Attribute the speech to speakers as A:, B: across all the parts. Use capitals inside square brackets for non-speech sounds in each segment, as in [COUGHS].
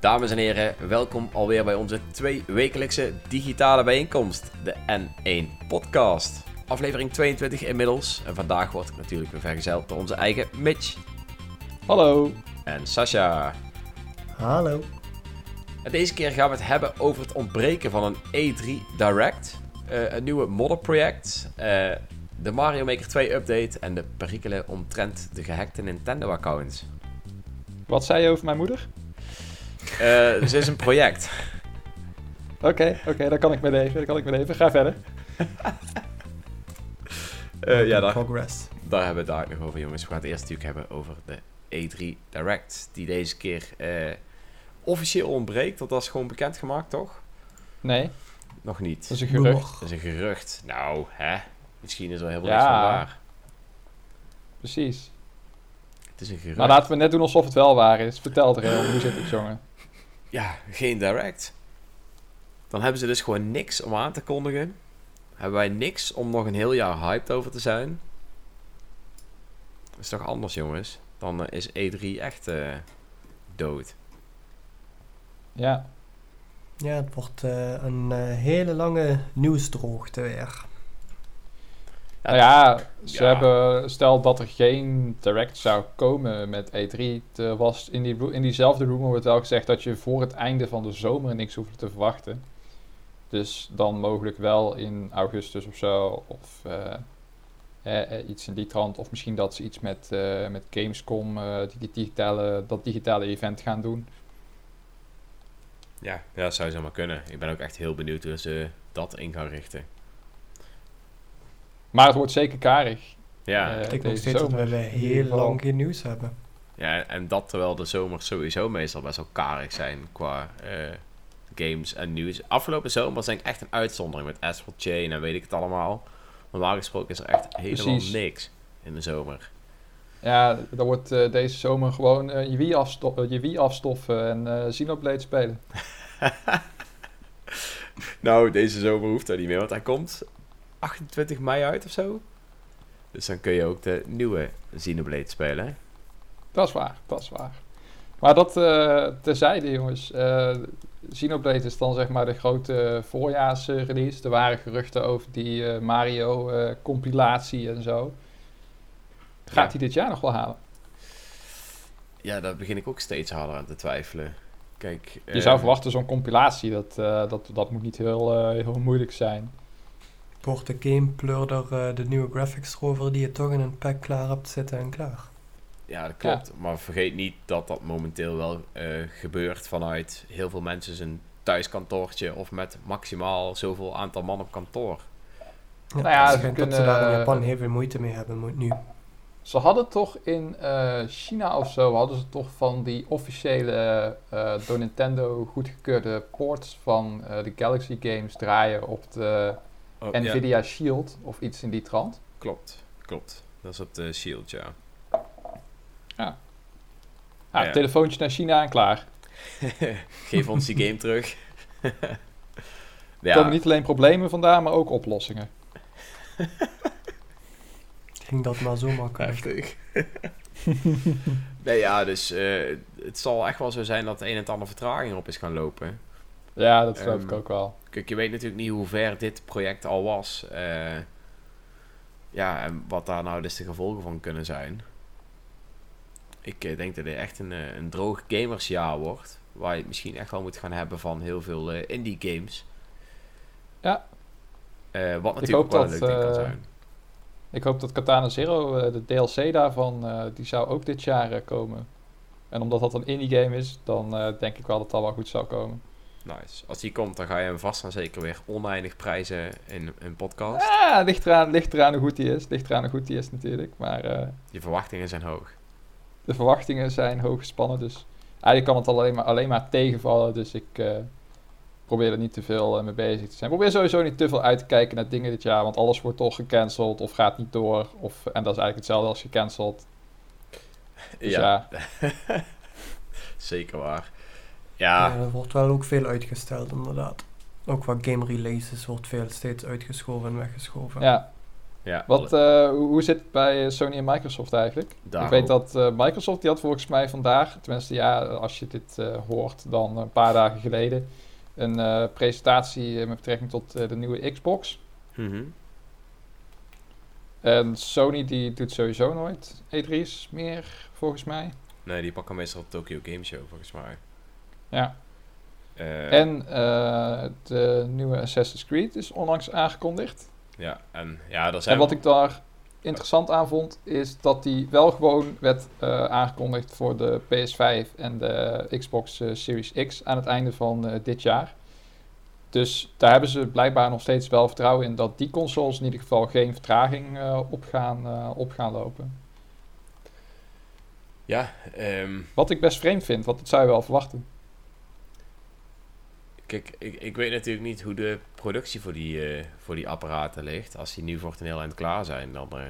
A: Dames en heren, welkom alweer bij onze twee wekelijkse digitale bijeenkomst, de N1 Podcast. Aflevering 22 inmiddels en vandaag wordt ik natuurlijk weer vergezeld door onze eigen Mitch
B: Hallo.
A: en Sasha.
C: Hallo.
A: En deze keer gaan we het hebben over het ontbreken van een E3 Direct, eh, een nieuwe modderproject, eh de Mario Maker 2 update en de perikelen omtrent de gehackte Nintendo accounts.
B: Wat zei je over mijn moeder?
A: Eh dus het is een project.
B: Oké, oké, daar kan ik mee leven. Daar kan ik mee leven. Ga verder.
A: Eh, ja, daar,
C: Progress.
A: Daar hebben we het daar nog over, jongens. We gaan het eerst natuurlijk hebben over de E3 Direct. Die deze keer eh, officieel ontbreekt. Dat was gewoon bekendgemaakt, toch?
B: Nee,
A: Nog niet.
B: dat is een gerucht.
A: Dat is een gerucht. Nou, hè? Misschien is er heel veel
B: Ja.
A: niks van waar.
B: Precies.
A: Het is een gerucht.
B: Nou, laten we net doen alsof het wel waar is. Vertel het heel. Hoe zit het, jongen?
A: Ja, geen Direct. Dan hebben ze dus gewoon niks om aan te kondigen. Hebben wij niks om nog een heel jaar hyped over te zijn. Dat is toch anders, jongens? Dan eh, is E3 echt eh, dood.
B: Ja.
C: Ja, het wordt eh, een hele lange nieuwsdroogte weer.
B: Nou ja, ze
A: Ja.
B: hebben... Stel dat er geen direct zou komen met E3. Er was in, die, in diezelfde rumor wordt wel gezegd dat je voor het einde van de zomer niks hoeft te verwachten. Dus dan mogelijk wel in augustus of zo. Of eh, eh, eh, iets in die trant. Of misschien dat ze iets met, eh, met Gamescom, die digitale, dat digitale event gaan doen.
A: Ja, ja, dat zou zomaar kunnen. Ik ben ook echt heel benieuwd hoe ze dat in gaan richten.
B: Maar het wordt zeker karig.
A: Ja,
B: Eh,
C: ik denk steeds dat
B: zomer.
C: we heel lang geen nieuws hebben.
A: ja, en dat terwijl de zomers sowieso meestal best wel karig zijn qua eh, games en nieuws. Afgelopen zomer was denk ik echt een uitzondering met Astral Chain en weet ik het allemaal. Normaal gesproken is er echt helemaal
B: Precies.
A: niks in de zomer.
B: Ja, dan wordt eh, deze zomer gewoon eh, je, Wii afsto- eh, je Wii afstoffen en eh Xenoblade spelen. [LAUGHS]
A: Nou, deze zomer hoeft dat niet meer, want hij komt 28 mei uit of zo. Dus dan kun je ook de nieuwe Xenoblade spelen. hè?
B: Dat is waar, dat is waar. Maar dat eh terzijde, jongens. Eh Xenoblade is dan zeg maar de grote voorjaarsrelease. Er waren geruchten over die eh, Mario-compilatie en zo. Gaat
A: Ja.
B: hij dit jaar nog wel halen?
A: Ja, daar begin ik ook steeds harder aan te twijfelen. Kijk,
B: Je zou verwachten zo'n compilatie, dat, eh, dat, dat moet niet heel, eh, heel moeilijk zijn.
C: Wordt de gameplurder eh, de nieuwe graphics rover die je toch in een pack klaar hebt zitten en klaar.
A: Ja, dat klopt. Maar vergeet niet dat dat momenteel wel eh, gebeurt vanuit heel veel mensen zijn thuiskantoortje of met maximaal zoveel aantal man op kantoor.
C: Ja,
B: Nou ja, ze
C: schijnt dat ze
B: kunnen-
C: daar in Japan heel veel moeite mee hebben moet nu.
B: Ze hadden toch in eh, China of zo, hadden ze toch van die officiële eh, door Nintendo goedgekeurde ports van eh, de Galaxy games draaien op de
A: Oh, ja,
B: Nvidia Shield of iets in die trant.
A: klopt, klopt. Dat is op de Shield, ja.
B: Ah,
A: Ja.
B: telefoontje naar China en klaar. [LAUGHS]
A: Geef ons die game terug.
B: Er [LAUGHS]
A: ja,
B: komen niet alleen problemen vandaan, maar ook oplossingen. [LAUGHS]
C: Ging dat maar zo makkelijk.
A: nee, ja, dus eh, het zal echt wel zo zijn dat een en ander vertraging op is gaan lopen.
B: Ja, dat geloof
A: Ehm,
B: ik ook wel.
A: Kijk, je weet natuurlijk niet hoe ver dit project al was. eh, ja, en wat daar nou dus de gevolgen van kunnen zijn. Ik eh, denk dat dit echt een, eh, een droog gamersjaar wordt. Waar je het misschien echt wel moet gaan hebben van heel veel indie games.
B: Ja.
A: Wat natuurlijk wel een leuk ding kan zijn.
B: Ik hoop dat Katana Zero, de DLC daarvan, die zou ook dit jaar komen. En omdat dat een indie game is, dan denk ik wel dat dat wel goed zou komen.
A: Nice. Als die komt, dan ga je hem vast en zeker weer oneindig prijzen in een podcast.
B: Ah, ligt eraan, ligt eraan hoe goed die is. Ligt eraan hoe goed die is natuurlijk. Maar
A: Je verwachtingen zijn hoog.
B: de verwachtingen zijn hoog gespannen. Dus eigenlijk kan het alleen maar, alleen maar tegenvallen. Dus ik eh, probeer er niet te veel eh, mee bezig te zijn. Probeer sowieso niet te veel uit te kijken naar dingen dit jaar. Want alles wordt toch gecanceld of gaat niet door. Of, en dat is eigenlijk hetzelfde als gecanceld. Dus ja, [LAUGHS]
A: zeker waar.
C: Ja.
A: Ja,
C: er wordt wel ook veel uitgesteld inderdaad. Ook qua game releases wordt veel steeds uitgeschoven en weggeschoven.
B: ja.
A: Ja,
B: Wat, eh, hoe zit het bij eh, Sony en Microsoft eigenlijk?
A: daarom.
B: Ik weet dat eh, Microsoft, die had volgens mij vandaag, tenminste ja, als je dit eh, hoort, dan een paar dagen geleden, een eh, presentatie met betrekking tot eh, de nieuwe Xbox.
A: Mhm.
B: En Sony die doet sowieso nooit E3's meer, volgens mij.
A: Nee, die pakken meestal op Tokyo Game Show, volgens mij.
B: Ja.
A: Eh,
B: En eh, de nieuwe Assassin's Creed is onlangs aangekondigd.
A: Ja, en ja, er zijn...
B: En wat ik daar interessant aan vond, is dat die wel gewoon werd eh, aangekondigd voor de PS5 en de Xbox eh, Series X aan het einde van eh, dit jaar. Dus daar hebben ze blijkbaar nog steeds wel vertrouwen in dat die consoles in ieder geval geen vertraging eh, op, gaan, eh, op gaan lopen.
A: Ja, ehm,
B: Wat ik best vreemd vind, want dat zou je wel verwachten.
A: Kijk, ik, ik weet natuurlijk niet hoe de productie voor die, eh, voor die apparaten ligt. Als die nu voor het een heel eind klaar zijn, dan eh,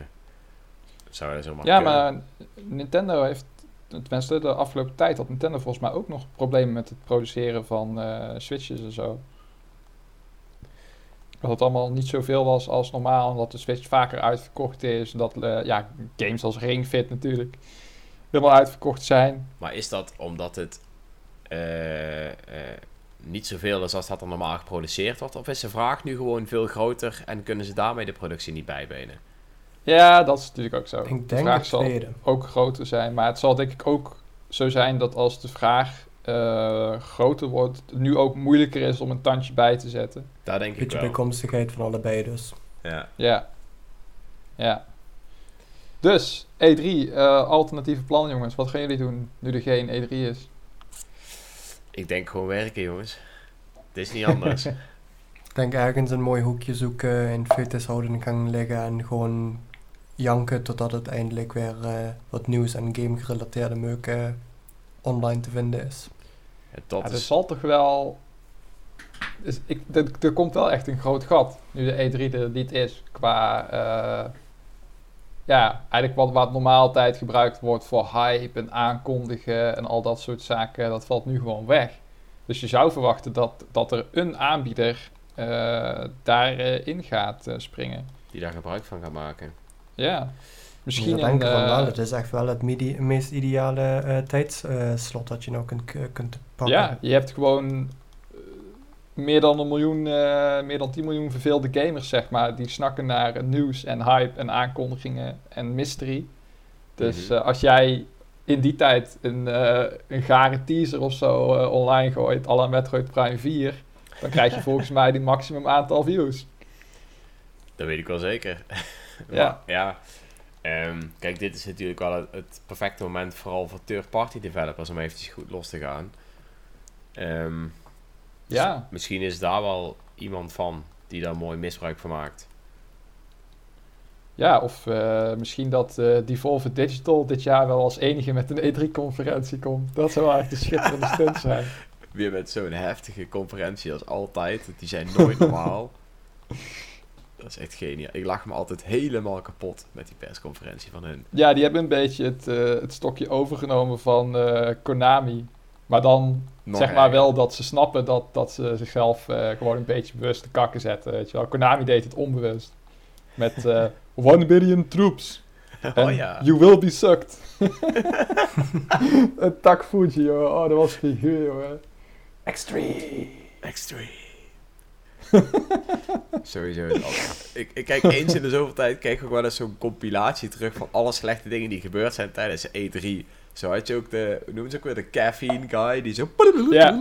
A: zou dat zomaar
B: ja,
A: kunnen.
B: maar Nintendo heeft, tenminste de afgelopen tijd had Nintendo volgens mij ook nog problemen met het produceren van eh, Switches en zo. Dat het allemaal niet zoveel was als normaal, omdat de Switch vaker uitverkocht is. Dat ja, games als Ring Fit natuurlijk helemaal uitverkocht zijn.
A: Maar is dat omdat het niet zoveel is als dat er normaal geproduceerd wordt? Of is de vraag nu gewoon veel groter en kunnen ze daarmee de productie niet bijbenen?
B: Ja, dat is natuurlijk ook zo.
C: Ik
B: de
C: denk
B: vraag
C: het
B: zal ook groter zijn. Maar het zal denk ik ook zo zijn dat als de vraag eh, groter wordt, het nu ook moeilijker is om een tandje bij te zetten.
A: Daar denk ik
C: Beetje
A: wel.
C: bijkomstigheid van allebei dus.
A: Ja.
B: Ja. Ja. Dus, E3, eh, alternatieve plannen jongens. Wat gaan jullie doen nu er geen E3 is?
A: Ik denk gewoon werken, jongens. Het is niet anders. [LAUGHS]
C: Ik denk ergens een mooi hoekje zoeken, in fitnesshouding gaan liggen en gewoon janken totdat het eindelijk weer eh, wat nieuws en game gerelateerde meuk eh, online te vinden is.
A: Ja, dat
B: Ja,
A: is...
B: zal toch wel... Dus ik, er, er komt wel echt een groot gat, nu de E3 er niet is, qua... eh, ja, eigenlijk wat, wat normaal altijd gebruikt wordt voor hype en aankondigen en al dat soort zaken, dat valt nu gewoon weg. Dus je zou verwachten dat, dat er een aanbieder eh, daarin gaat eh, springen.
A: Die daar gebruik van gaan maken.
B: Ja, misschien
C: denk van
B: eh,
C: wel, het is echt wel het midi- meest ideale eh tijdslot dat je nou kunt, kunt pakken.
B: Ja, je hebt gewoon eh, meer dan een miljoen, eh, meer dan 10 miljoen verveelde gamers, zeg maar, die snakken naar nieuws en hype en aankondigingen en mystery. Dus
A: Mhm.
B: eh, als jij in die tijd een, eh, een gare teaser of zo online gooit, à la Metroid Prime 4, dan krijg je volgens [LAUGHS] mij die maximum aantal views.
A: Dat weet ik wel zeker. [LAUGHS]
B: Ja.
A: Maar, ja. Ehm, kijk, dit is natuurlijk wel het, het perfecte moment vooral voor third-party developers om eventjes goed los te gaan. Ehm,
B: Ja.
A: dus misschien is daar wel iemand van die daar mooi misbruik van maakt.
B: Ja, of eh, misschien dat eh Devolver Digital dit jaar wel als enige met een E3-conferentie komt. Dat zou echt een schitterende stunt [LAUGHS] zijn.
A: Weer met zo'n heftige conferentie als altijd. Die zijn nooit [LAUGHS] normaal. Dat is echt geniaal. Ik lach me altijd helemaal kapot met die persconferentie van hun.
B: Ja, die hebben een beetje het, eh, het stokje overgenomen van Konami. Maar dan
A: Nog
B: zeg maar
A: erger.
B: wel dat ze snappen dat, dat ze zichzelf eh, gewoon een beetje bewust te kakken zetten. Weet je wel. Konami deed het onbewust. Met eh [LAUGHS] one billion troops.
A: Oh ja.
B: You will be sucked. [LAUGHS] een tak Fuji, joh. Oh, dat was figuur, joh.
C: Extreme!
A: Extreme. [LAUGHS] Sowieso. is altijd- Ik, ik kijk eens in de zoveel tijd kijk ik ook wel eens zo'n compilatie terug van alle slechte dingen die gebeurd zijn tijdens de E3. Zo had je ook de, hoe noemen ze ook weer, de caffeine guy die zo...
B: Ja. [LAUGHS]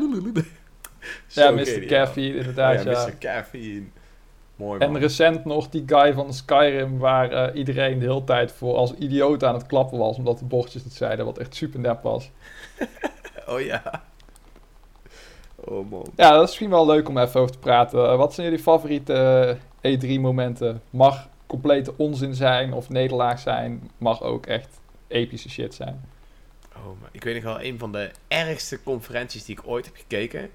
A: Zo
B: Ja, Mr. Caffeine, inderdaad,
A: ja,
B: ja.
A: Mr. Caffeine. Mooi
B: En
A: man.
B: recent nog die guy van Skyrim, waar eh, iedereen de hele tijd voor als idioot aan het klappen was, omdat de bordjes het zeiden, wat echt super nep was. [LAUGHS]
A: Oh ja. Oh man.
B: Ja, dat is misschien wel leuk om even over te praten. Eh, wat zijn jullie favoriete E3-momenten? Mag complete onzin zijn of nederlaag zijn, mag ook echt epische shit zijn.
A: Oh, maar ik weet nog wel, een van de ergste conferenties die ik ooit heb gekeken,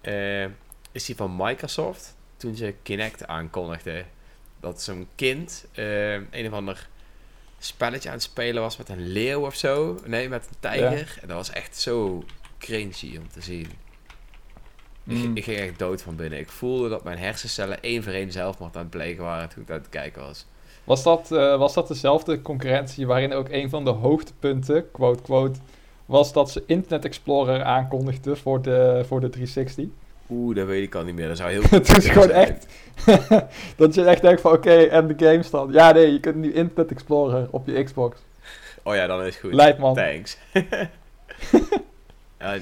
A: eh, is die van Microsoft. Toen ze Kinect aankondigden. Dat zo'n kind eh, een of ander spelletje aan het spelen was met een leeuw of zo. Nee, met een tijger. En dat was echt zo cringy om te zien. Ik,
B: Mm.
A: ik ging echt dood van binnen. Ik voelde dat mijn hersencellen één voor één zelfmoord aan het plegen waren toen ik aan het kijken was.
B: Was dat, eh, was dat dezelfde concurrentie waarin ook een van de hoogtepunten, quote quote, was dat ze Internet Explorer aankondigden voor de, voor de 360?
A: Oeh, dat weet ik al niet meer. Dat zou heel [LAUGHS]
B: Het is gewoon
A: zijn.
B: echt. [LAUGHS] dat je echt denkt van oké, en de game stand. Ja, nee, je kunt nu Internet Explorer op je Xbox.
A: Oh ja, dan is het goed.
B: Lijp man.
A: Thanks. [LAUGHS]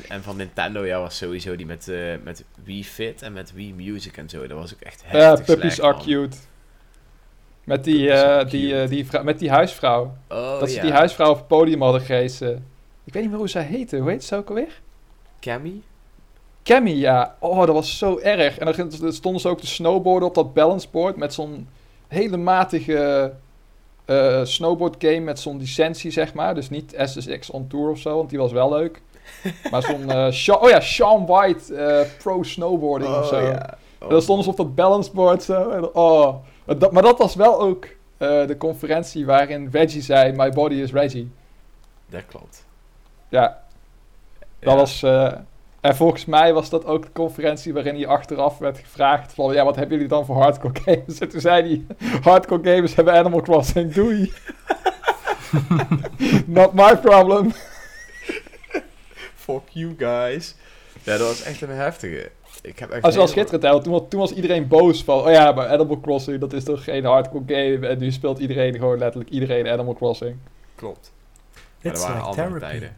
A: En van Nintendo ja, was sowieso die met, eh, met Wii Fit en met Wii Music en zo. Dat was ook echt heftig
B: Ja, puppies
A: slecht,
B: are
A: man.
B: cute. Met die, eh, die, eh, die met die huisvrouw.
A: Oh,
B: dat ze
A: ja.
B: die huisvrouw op het podium hadden gerezen. Ik weet niet meer hoe zij heette. Hoe heet ze ook alweer?
A: Cammy?
B: Cammy, ja. Oh, dat was zo erg. En dan stonden ze ook te snowboarden op dat balanceboard met zo'n hele matige eh, snowboard game met zo'n licentie, zeg maar. Dus niet SSX on Tour of zo, want die was wel leuk. [LAUGHS] Maar zo'n, Sha- oh ja, Sean White Pro Snowboarding of zo.
A: ja.
B: En dan stonden ze op dat balanceboard zo. En, oh. Maar dat, maar dat was wel ook eh, de conferentie waarin Reggie zei, my body is Reggie.
A: Dat klopt.
B: Ja, dat
A: Ja.
B: was... eh, en volgens mij was dat ook de conferentie waarin hij achteraf werd gevraagd van... Ja, wat hebben jullie dan voor hardcore games? [LAUGHS] En toen zei hij... Hardcore gamers hebben Animal Crossing, doei. [LAUGHS] Not my problem. [LAUGHS]
A: Fuck you guys. Ja, dat was echt een heftige. Ik heb echt
B: Dat is wel schitterend, hè, want toen, was- toen was iedereen boos van... Oh ja, maar Animal Crossing, dat is toch geen hardcore game? En nu speelt iedereen gewoon letterlijk iedereen Animal Crossing.
A: Klopt. Maar
C: It's
A: dat waren
C: like
A: andere
C: therapy.
A: tijden.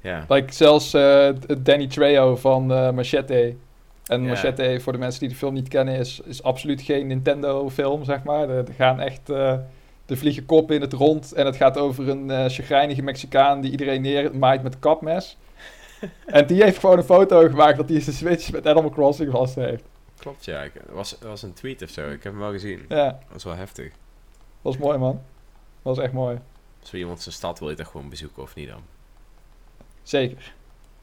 A: Ja.
B: Like zelfs eh, Danny Trejo van eh, Machete. En. Machete, voor de mensen die de film niet kennen, is, is absoluut geen Nintendo-film, zeg maar. Er, er gaan echt... eh er vliegen koppen in het rond en het gaat over een eh chagrijnige Mexicaan die iedereen neermaait met kapmes. [LAUGHS] en die heeft gewoon een foto gemaakt dat hij zijn Switch met Animal Crossing vast heeft.
A: Klopt, ja. Het was, was een tweet of zo. Ik heb hem wel gezien.
B: Ja,
A: Dat was wel heftig.
B: was mooi, man. was echt mooi.
A: Als iemand zijn stad wil je toch gewoon bezoeken, of niet dan?
B: Zeker.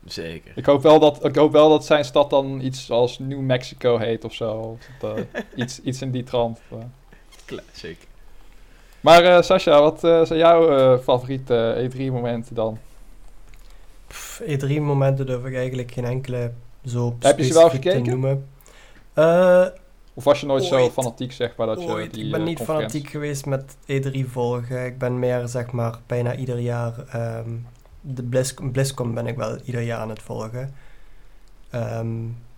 A: Zeker.
B: Ik hoop wel dat, ik hoop wel dat zijn stad dan iets als New Mexico heet of zo. Of dat, eh, [LAUGHS] iets, iets in die trant. eh.
A: Classic.
B: Maar eh Sascha, wat eh, zijn jouw eh, favoriete E3-momenten dan?
C: Pff, E3-momenten durf ik eigenlijk geen enkele zo
B: Heb je ze wel
C: te noemen. Eh,
B: Of was je nooit zo fanatiek, zeg maar, dat je
C: ooit.
B: die
C: ik ben
B: eh,
C: niet fanatiek geweest met E3 volgen. Ik ben meer, zeg maar, bijna ieder jaar... ehm, de Blizz BlizzCon ben ik wel ieder jaar aan het volgen. Ehm,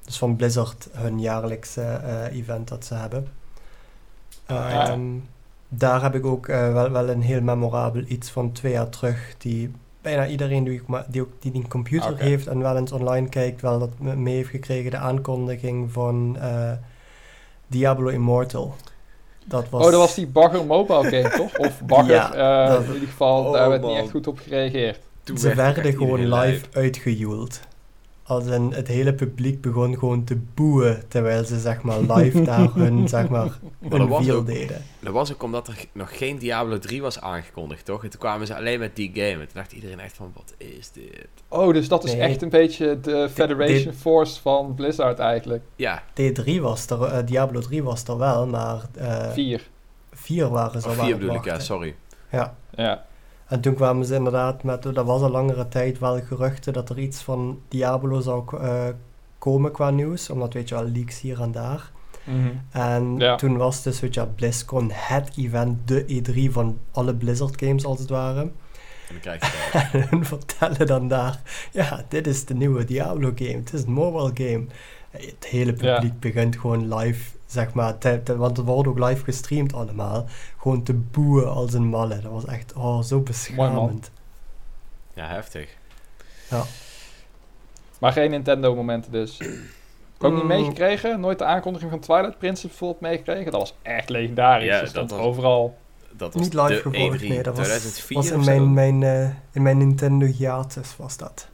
C: dus van Blizzard, hun jaarlijkse eh, event dat ze hebben.
B: ja.
C: Ehm, Daar heb ik ook wel, wel een heel memorabel iets van twee jaar terug. Die bijna iedereen die, ik ma- die, ook, die een computer heeft en wel eens online kijkt, wel dat me- mee heeft gekregen. De aankondiging van eh, Diablo Immortal. Dat was,
B: Oh, dat was die Bagger Mobile game, [LAUGHS] toch? Of Bagger,
C: Ja,
B: eh,
C: dat-
B: in ieder geval,
A: Oh,
B: daar werd niet echt goed op gereageerd.
A: Toen
C: Ze
A: werd
C: werden gewoon live uitgejoeld. Als in het hele publiek begon gewoon te boeien terwijl ze zeg maar live [LAUGHS] daar hun zeg maar
A: ook-
C: deden.
A: Dat was ook omdat er nog geen Diablo 3 was aangekondigd, toch? En toen kwamen ze alleen met die game. En toen dacht iedereen echt van, wat is dit?
B: Oh, dus dat is
C: Nee.
B: echt een beetje de Federation Force van Blizzard eigenlijk.
A: Ja,
C: D3 was er, eh, Diablo 3 was er wel, maar eh
B: Vier.
C: 4 waren ze
A: of
C: al aan
A: 4
C: het
A: bedoel ik, ja, sorry.
C: Ja.
B: Ja.
C: En toen kwamen ze inderdaad met, dat was al langere tijd wel geruchten dat er iets van Diablo zou eh, komen qua nieuws, omdat weet je wel, leaks hier en daar.
B: Mhm.
C: En
B: Ja.
C: toen was dus, weet je BlizzCon het event, de E3 van alle Blizzard games als het ware.
A: En dan krijg je dat. [LAUGHS]
C: En hun vertellen dan daar, ja, dit is de nieuwe Diablo game, het is een mobile game. Het hele
B: Ja.
C: publiek begint gewoon live, zeg maar, te, te- want het wordt ook live gestreamd allemaal, gewoon te boeien als een malle. Dat was echt, oh, zo beschamend.
A: Ja, heftig.
B: Maar geen Nintendo momenten dus. Ook niet
C: Mm.
B: meegekregen? Nooit de aankondiging van Twilight Princess bijvoorbeeld meegekregen? Dat was echt legendarisch.
A: Ja,
B: dat stond
A: dat was-
B: overal.
A: Dat was
C: Niet live gevolgd,
A: E3
C: nee, dat was,
A: 2004
C: was in mijn, mijn, eh, in mijn Nintendo hiatus was dat.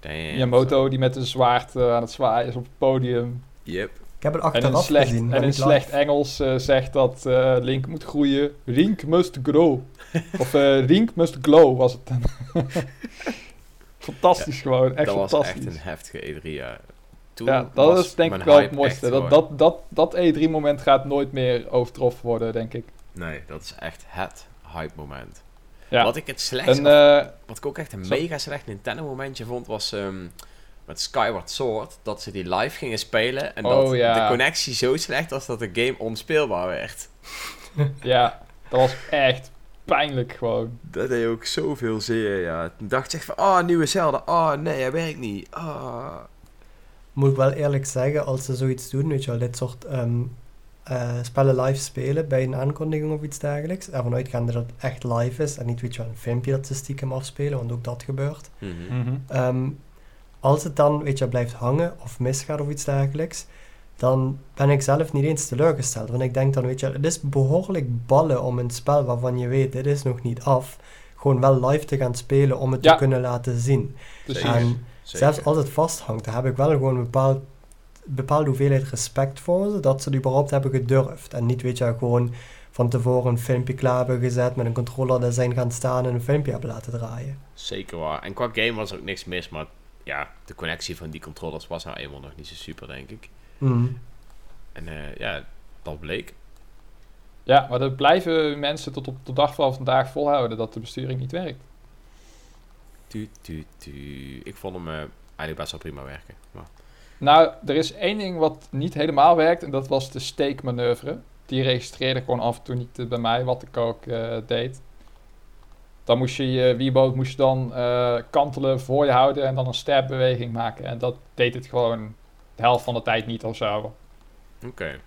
A: Damn,
B: Miyamoto die met een zwaard eh, aan het zwaaien is op het podium.
A: Yep.
C: Ik heb het
B: En in
C: achteraf
B: slecht,
C: gezien,
B: en in
C: live.
B: slecht Engels eh, zegt dat eh, Link moet groeien. Link must grow. [LAUGHS] of eh Link must glow was het dan. [LAUGHS] fantastisch gewoon, echt
A: dat was
B: fantastisch.
A: echt een heftige E3, ja. Toen
B: ja, dat is denk ik wel het mooiste.
A: echt
B: Dat, dat, dat, dat E3-moment gaat nooit meer overtroffen worden, denk ik.
A: Nee, dat is echt het hype moment.
B: Ja.
A: Wat ik het slechtst,
B: En eh,
A: wat ik ook echt een
B: Zo.
A: mega slecht Nintendo momentje vond, was ehm, met Skyward Sword, dat ze die live gingen spelen en dat
B: Oh, ja.
A: de connectie zo slecht was dat de game onspeelbaar werd. [LAUGHS]
B: Ja, dat was echt pijnlijk gewoon.
A: Dat deed ook zoveel zeer, ja. Toen dacht ik van, oh, nieuwe Zelda. Oh, nee, hij werkt niet. Oh.
C: Moet ik wel eerlijk zeggen, als ze zoiets doen, weet je wel, dit soort ehm, eh, spellen live spelen bij een aankondiging of iets dergelijks, ervan uitgaande dat het echt live is en niet, weet je wel, een filmpje dat ze stiekem afspelen, want ook dat gebeurt.
A: Mhm.
B: Mhm.
C: Ehm, als het dan, weet je, blijft hangen of misgaat of iets dergelijks, dan ben ik zelf niet eens teleurgesteld. Want ik denk dan, weet je, het is behoorlijk ballen om een spel waarvan je weet, dit is nog niet af, gewoon wel live te gaan spelen om het
B: Ja.
C: te kunnen laten zien.
B: Precies.
C: En
A: Zeker.
C: zelfs als het vasthangt, daar heb ik wel gewoon een bepaald, bepaalde hoeveelheid respect voor ze, dat ze het überhaupt hebben gedurfd. En niet, weet je, gewoon van tevoren een filmpje klaar hebben gezet met een controller daar zijn gaan staan en een filmpje hebben laten draaien.
A: Zeker waar. En qua game was er ook niks mis, maar ja, de connectie van die controllers was nou eenmaal nog niet zo super, denk ik.
C: Mm.
A: En eh, ja, dat bleek.
B: Ja, maar dat blijven mensen tot op de dag van vandaag volhouden dat de besturing niet werkt.
A: Tu, tu, tu. Ik vond hem eh, eigenlijk best wel prima werken. Maar,
B: Nou, er is één ding wat niet helemaal werkt en dat was de steekmanoeuvre. Die registreerde gewoon af en toe niet eh, bij mij wat ik ook eh, deed. Dan moest je je Wiimote moest je dan eh, kantelen voor je houden en dan een sterbeweging maken. En dat deed het gewoon de helft van de tijd niet of zo.
A: Oké.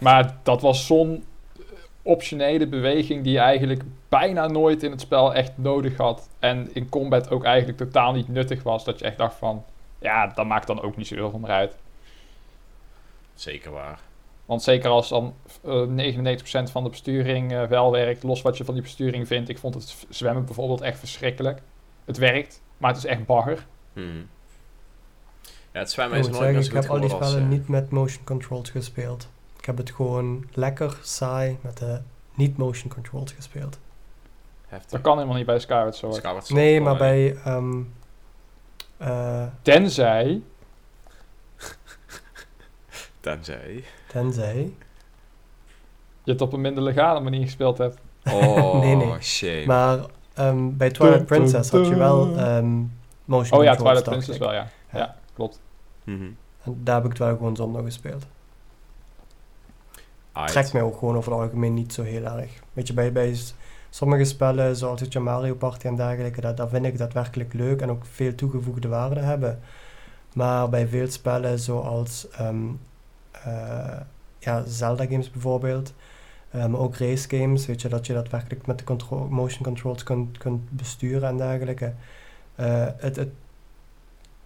B: Maar dat was zo'n optionele beweging die je eigenlijk bijna nooit in het spel echt nodig had. En in combat ook eigenlijk totaal niet nuttig was. Dat je echt dacht van, ja, dat maakt dan ook niet zoveel van uit.
A: Zeker waar.
B: Want zeker als dan eh 99% van de besturing eh, wel werkt, los wat je van die besturing vindt. Ik vond het zwemmen bijvoorbeeld echt verschrikkelijk. Het werkt, maar het is echt bagger.
A: Mhm. Ja, het zwemmen
C: Ik
A: is nooit
C: zeggen, ik heb al die spellen niet met motion controls gespeeld. Ik heb het gewoon lekker saai met de niet motion controls gespeeld.
A: heftig.
B: Dat kan helemaal niet bij Skyward Sword.
A: Skyward Sword
C: Nee, maar bij ehm, eh,
B: Tenzij,
A: Tenzij...
C: tenzij.
B: je het op een minder legale manier gespeeld hebt.
A: Oh, [LAUGHS]
C: Nee, nee.
A: shame.
C: Maar ehm, bij Twilight
B: Dun, dun,
C: Princess had je wel ehm, motion
B: Oh ja. Twilight Princess
C: ik.
B: wel, ja.
C: Ja.
B: Ja, klopt.
A: Mhm.
C: En daar heb ik het wel gewoon zonder gespeeld.
A: Aight.
C: Trekt mij ook gewoon over het algemeen niet zo heel erg. Weet je, bij, bij sommige spellen, zoals het Mario Party en dergelijke, dat, dat vind ik daadwerkelijk leuk en ook veel toegevoegde waarde hebben. Maar bij veel spellen, zoals ehm, eh, ja, Zelda games bijvoorbeeld, eh, maar ook race games, weet je, dat je daadwerkelijk met de motion controls kunt, kunt besturen en dergelijke. Eh, het, het,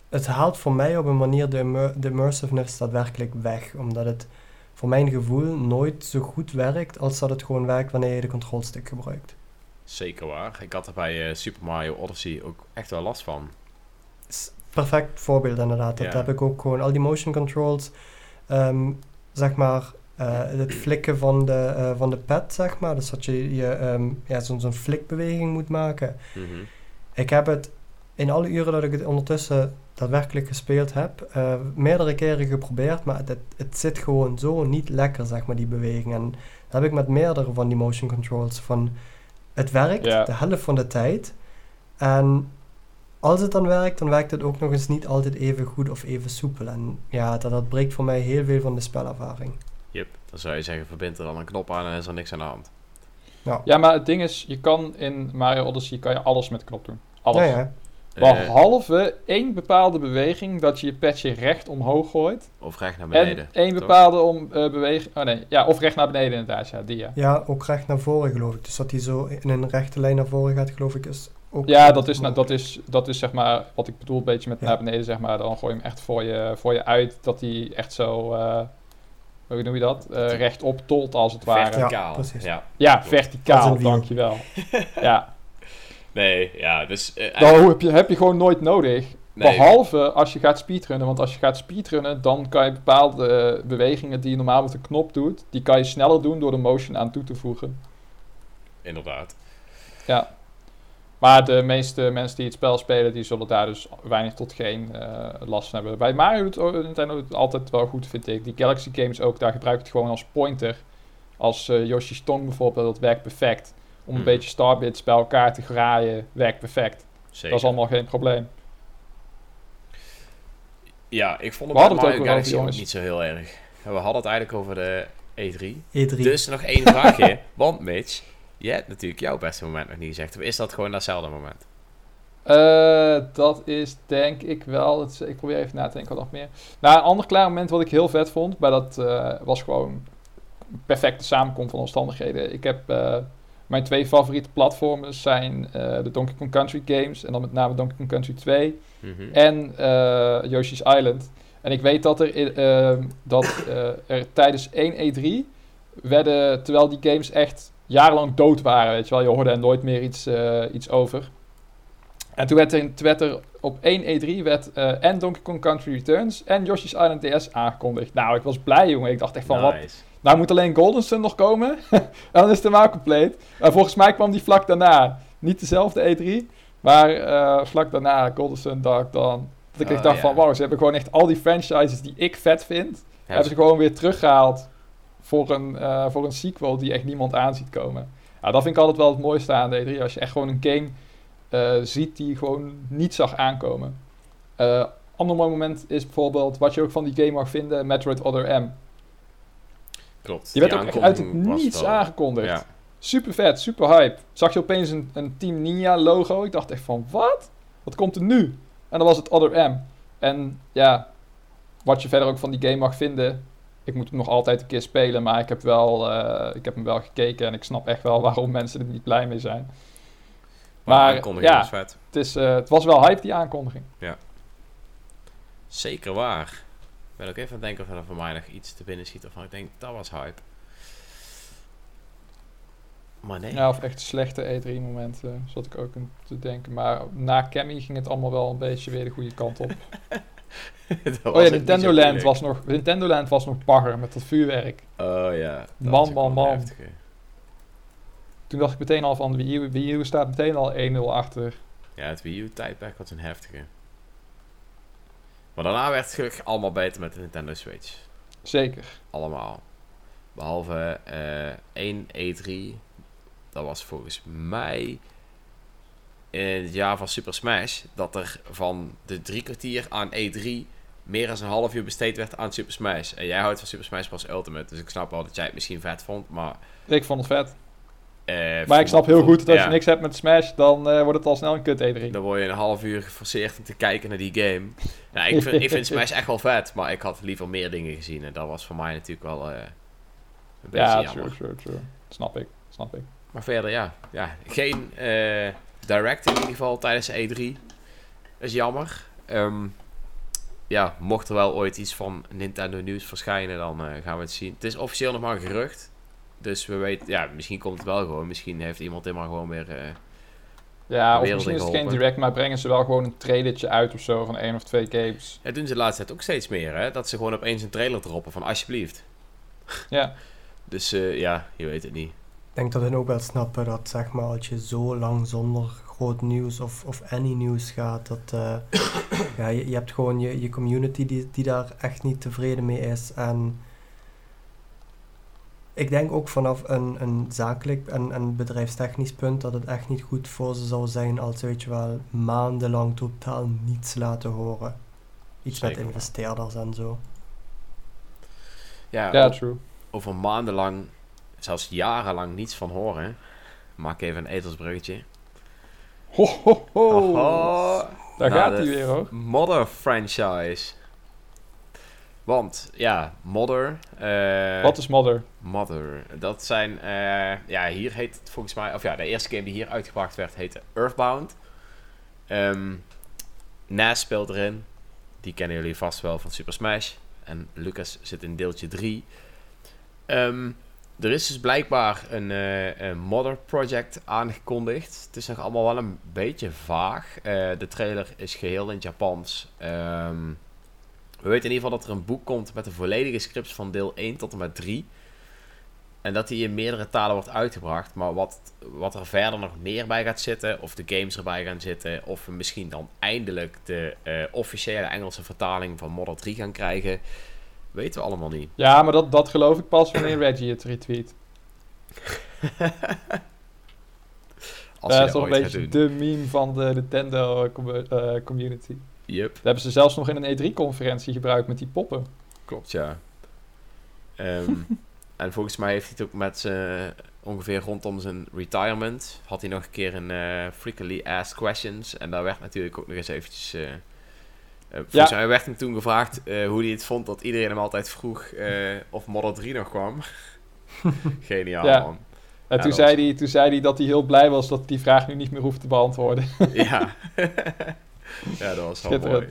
C: het haalt voor mij op een manier de, de immersiveness daadwerkelijk weg, omdat het voor mijn gevoel nooit zo goed werkt als dat het gewoon werkt wanneer je de controlstick gebruikt.
A: Zeker waar. Ik had er bij eh, Super Mario Odyssey ook echt wel last van.
C: perfect voorbeeld inderdaad. Dat
A: Ja.
C: heb ik ook gewoon. Al die motion controls, ehm, zeg maar, eh, het flikken van de, eh, van de pad, zeg maar. Dus dat je, je ehm, ja, zo'n flikbeweging moet maken.
A: Mhm.
C: Ik heb het in alle uren dat ik het ondertussen daadwerkelijk gespeeld heb, eh, meerdere keren geprobeerd, maar het, het, zit gewoon zo niet lekker, zeg maar, die beweging. En dat heb ik met meerdere van die motion controls. Van, het werkt de helft van de tijd. En als het dan werkt, dan werkt het ook nog eens niet altijd even goed of even soepel. En ja, dat, dat breekt voor mij heel veel van de spelervaring.
A: Yep, dan zou je zeggen, verbind er dan een knop aan en is er niks aan de hand.
B: Ja, maar het ding is, je kan in Mario Odyssey kan je alles met knop doen. Alles.
C: Ja, ja.
A: Eh,
B: Behalve één bepaalde beweging dat je je petje recht omhoog gooit.
A: of recht naar beneden.
B: en één
A: toch?
B: bepaalde om, eh, beweging... Oh nee, ja, of recht naar beneden inderdaad. Ja, die ja.
C: ja, ook recht naar voren geloof ik. Dus dat hij zo in een rechte lijn naar voren gaat, geloof ik, is ook...
B: Ja, dat is, nou, dat, is, dat is zeg maar wat ik bedoel, een beetje met
C: Ja.
B: naar beneden zeg maar. Dan gooi je hem echt voor je, voor je uit, dat hij echt zo, eh, hoe noem je dat? Eh,
A: hij-
B: rechtop tolt als het ware.
A: Verticaal.
C: Ja, precies.
A: Ja.
B: Ja, verticaal,
C: een
B: dankjewel. [LAUGHS] ja,
A: Nee, ja, dus... eh,
B: dat heb je, heb je gewoon nooit nodig.
A: nee,
B: Behalve als je gaat speedrunnen, want als je gaat speedrunnen, dan kan je bepaalde bewegingen die je normaal met de knop doet, die kan je sneller doen door de motion aan toe te voegen.
A: Inderdaad.
B: Ja. Maar de meeste mensen die het spel spelen, die zullen daar dus weinig tot geen eh, last van hebben. Bij Mario doet Nintendo het altijd wel goed, vind ik. Die Galaxy games ook, daar gebruik ik het gewoon als pointer. Als eh, Yoshi's Tong bijvoorbeeld, dat werkt perfect. Om een
A: Mhm.
B: beetje starbits bij elkaar te graaien, werkt perfect.
A: Zeker.
B: Dat is allemaal geen probleem.
A: Ja, ik vond het bij Mario Galaxy ook niet zo heel erg. We hadden het eigenlijk over de E3.
C: E3.
A: Dus nog één vraagje. [LAUGHS] Want Mitch, je hebt natuurlijk jouw beste moment nog niet gezegd. Of is dat gewoon datzelfde moment?
B: Eh, dat is denk ik wel. Is- ik probeer even na te denken wat nog meer. Nou, een ander klaar moment wat ik heel vet vond. Maar dat eh, was gewoon een perfecte samenkomst van omstandigheden. Ik heb eh, mijn twee favoriete platformers zijn de Donkey Kong Country games. En dan met name Donkey Kong Country 2.
A: Mhm.
B: En Yoshi's Island. En ik weet dat er, ehm, dat, er tijdens 1 E3 werden, terwijl die games echt jarenlang dood waren, weet je wel, je hoorde er nooit meer iets, eh, iets over. En toen werd er, toen werd er op 1 E3 werd, eh, en Donkey Kong Country Returns en Yoshi's Island DS aangekondigd. Nou, ik was blij, jongen. Ik dacht echt van, wat, nou moet alleen Golden Sun nog komen. en [LAUGHS] dan is het helemaal compleet. En volgens mij kwam die vlak daarna. Niet dezelfde E3. Maar eh, vlak daarna Golden Sun Dark Dawn. Dat ik
A: Oh,
B: dacht van wauw, ze hebben gewoon echt al die franchises die ik vet vind. hebben ze gewoon weer teruggehaald voor een, eh, voor een sequel die echt niemand aan ziet komen. Ja, dat vind ik altijd wel het mooiste aan de E3. Als je echt gewoon een game eh, ziet die je gewoon niet zag aankomen. Eh ander mooi moment is bijvoorbeeld wat je ook van die game mag vinden, Metroid Other M.
A: Klopt.
B: Die werd ook echt uit het niets
A: wel-
B: aangekondigd.
A: Ja.
B: Super vet, super hype. Zag je opeens een, een Team Ninja logo. Ik dacht echt van, wat? Wat komt er nu? En dan was het Other M. En ja, wat je verder ook van die game mag vinden. Ik moet hem nog altijd een keer spelen, maar ik heb, wel, eh, ik heb hem wel gekeken. En ik snap echt wel [LAUGHS] waarom mensen er niet blij mee zijn.
A: Maar,
B: ja. Het, is, eh, het was wel hype, die aankondiging.
A: Zeker waar. Ik ben ook even aan het denken of er voor mij nog iets te binnen schiet waarvan ik denk, dat was hype. Maar nee.
B: Ja, of echt slechte E3-momenten, zat ik ook te denken. Maar na Cammy ging het allemaal wel een beetje weer de goede kant op. [LAUGHS] [LAUGHS] Oh ja, Nintendo Land, was nog, Nintendo Land was nog bagger met dat vuurwerk.
A: Oh ja. dat
B: Man, man, man.
A: heftig.
B: Toen dacht ik meteen al van Wii U, Wii U staat meteen al 1-0 achter.
A: Ja, het Wii U-tijdperk was een heftige. Maar daarna werd het gelukkig allemaal beter met de Nintendo Switch.
B: Zeker.
A: Allemaal. Behalve eh één E3. Dat was volgens mij in het jaar van Super Smash. Dat er van de drie kwartier aan E3 meer dan een half uur besteed werd aan Super Smash. En jij houdt van Super Smash Bros. Ultimate. Dus ik snap wel dat jij het misschien vet vond. Maar,
B: Ik vond het vet.
A: eh,
B: Maar ik snap heel goed dat als
A: ja,
B: je niks hebt met Smash, dan eh, wordt het al snel een kut E3.
A: Dan word je een half uur geforceerd om te kijken naar die game. Ja, ik, vind, ik vind [LAUGHS] Smash echt wel vet. Maar ik had liever meer dingen gezien. En dat was voor mij natuurlijk wel eh, een beetje
B: Ja,
A: jammer.
B: true, true, true. Snap ik, snap ik.
A: Maar verder, ja. ja geen direct in ieder geval tijdens de E3. Dat is jammer. Ehm, ja, mocht er wel ooit iets van Nintendo nieuws verschijnen, dan eh, gaan we het zien. Het is officieel nog maar een gerucht. Dus we weten, ja, misschien komt het wel gewoon. Misschien heeft iemand er maar gewoon weer... eh,
B: Ja, of misschien is het geen direct, maar brengen ze wel gewoon een trailertje uit of zo van één of twee games.
A: ja, doen ze de laatste tijd ook steeds meer, hè? Dat ze gewoon opeens een trailer droppen van alsjeblieft.
B: Ja, [LAUGHS]
A: Dus eh, ja, je weet het niet.
C: Ik denk dat hun ook wel snappen dat zeg maar, als je zo lang zonder groot nieuws of, of any nieuws gaat, dat eh, [COUGHS] ja, je, je hebt gewoon je, je community die, die daar echt niet tevreden mee is. En ik denk ook vanaf een, een zakelijk en een bedrijfstechnisch punt dat het echt niet goed voor ze zou zijn als ze weet je wel maandenlang totaal niets laten horen. Iets
A: Zeker
C: met investeerders en zo.
A: Ja,
B: true.
A: over maandenlang, zelfs jarenlang niets van horen. Maak even een etelsbruggetje.
B: Ho, ho, ho.
A: Oho.
B: Daar
A: Nou,
B: gaat hij weer hoor.
A: Modder franchise. Want, ja, Modder. eh,
B: Wat is Mother?
A: Mother. Dat zijn, eh, ja, hier heet het volgens mij, of ja, de eerste game die hier uitgebracht werd heette Earthbound. Ehm Nas speelt erin. Die kennen jullie vast wel van Super Smash. En Lucas zit in deeltje 3. Ehm, er is dus blijkbaar een, eh, een Modder project aangekondigd. Het is nog allemaal wel een beetje vaag. Eh, de trailer is geheel in het Japans. Ehm, we weten in ieder geval dat er een boek komt met de volledige scripts van deel 1 tot en met 3. En dat die in meerdere talen wordt uitgebracht. Maar wat, wat er verder nog meer bij gaat zitten, of de games erbij gaan zitten, of we misschien dan eindelijk de eh, officiële Engelse vertaling van Model 3 gaan krijgen, weten we allemaal niet.
B: Ja, maar dat, dat geloof ik pas wanneer Reggie het retweet. [LAUGHS]
A: Als
B: dat is toch een beetje de meme van de Nintendo eh, eh, community.
A: Yep,
B: Dat hebben ze zelfs nog in een E3-conferentie gebruikt met die poppen.
A: klopt ja. Ehm, [LAUGHS] en volgens mij heeft hij het ook met zijn, ongeveer rondom zijn retirement, had hij nog een keer een eh, Frequently Asked Questions. En daar werd natuurlijk ook nog eens eventjes... eh, volgens
B: Ja.
A: mij werd hem toen gevraagd eh, hoe hij het vond dat iedereen hem altijd vroeg eh, of Model 3 nog kwam. [LAUGHS] Geniaal,
B: Ja.
A: man.
B: En
A: Ja,
B: toen, zei hij, toen zei hij dat hij heel blij was dat hij die vraag nu niet meer hoeft te beantwoorden. [LAUGHS]
A: ja. [LAUGHS] ja, dat was wel mooi.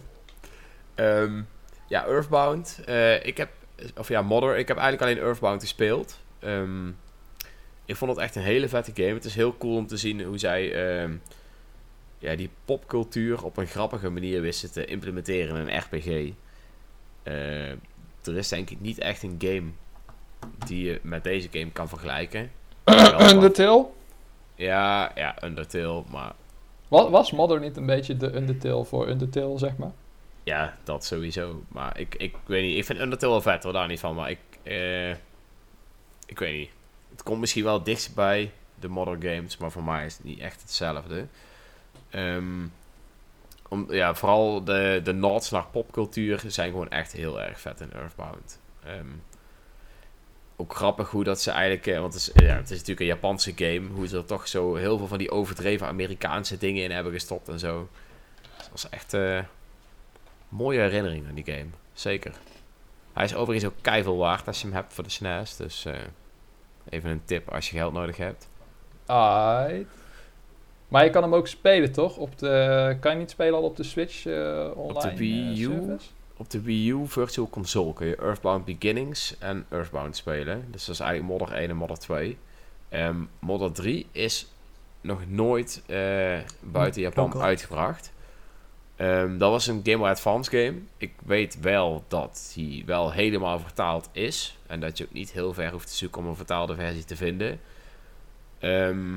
A: Ehm, ja, Earthbound. Ik heb, of ja, Modder. Ik heb eigenlijk alleen Earthbound gespeeld. Ehm, ik vond het echt een hele vette game. Het is heel cool om te zien hoe zij ehm, ja, die popcultuur op een grappige manier wisten te implementeren in een RPG. Eh, er is denk ik niet echt een game die je met deze game kan vergelijken. [COUGHS] Wat-
B: Undertale?
A: Ja, ja, Undertale, maar
B: Wa- Was Modder niet een beetje de Undertale voor Undertale, zeg maar?
A: Ja, dat sowieso. Maar ik, ik weet niet. Ik vind Undertale wel vet hoor, daar niet van. Maar ik, eh, ik weet niet. Het komt misschien wel dichtst bij de modern games, maar voor mij is het niet echt hetzelfde. Ehm, om, ja, vooral de, de nods naar popcultuur zijn gewoon echt heel erg vet in Earthbound. Ehm, ook grappig hoe dat ze eigenlijk, eh, want het is, ja, het is natuurlijk een Japanse game, hoe ze er toch zo heel veel van die overdreven Amerikaanse dingen in hebben gestopt en zo. Dat was echt eh, mooie herinnering aan die game. Zeker. Hij is overigens ook keiveel waard als je hem hebt voor de SNES. Dus eh, even een tip als je geld nodig hebt.
B: Aight. Maar je kan hem ook spelen, toch? Op de, kan je niet spelen al op de Switch eh, online?
A: Wii
B: eh,
A: U? Op de Wii U Virtual Console kun je Earthbound Beginnings en Earthbound spelen. Dus dat is eigenlijk Modder 1 en Modder 2. Ehm Modder 3 is nog nooit eh, buiten Japan uitgebracht. Ehm, dat was een Game Boy Advance game. Ik weet wel dat die wel helemaal vertaald is. En dat je ook niet heel ver hoeft te zoeken om een vertaalde versie te vinden. Ehm,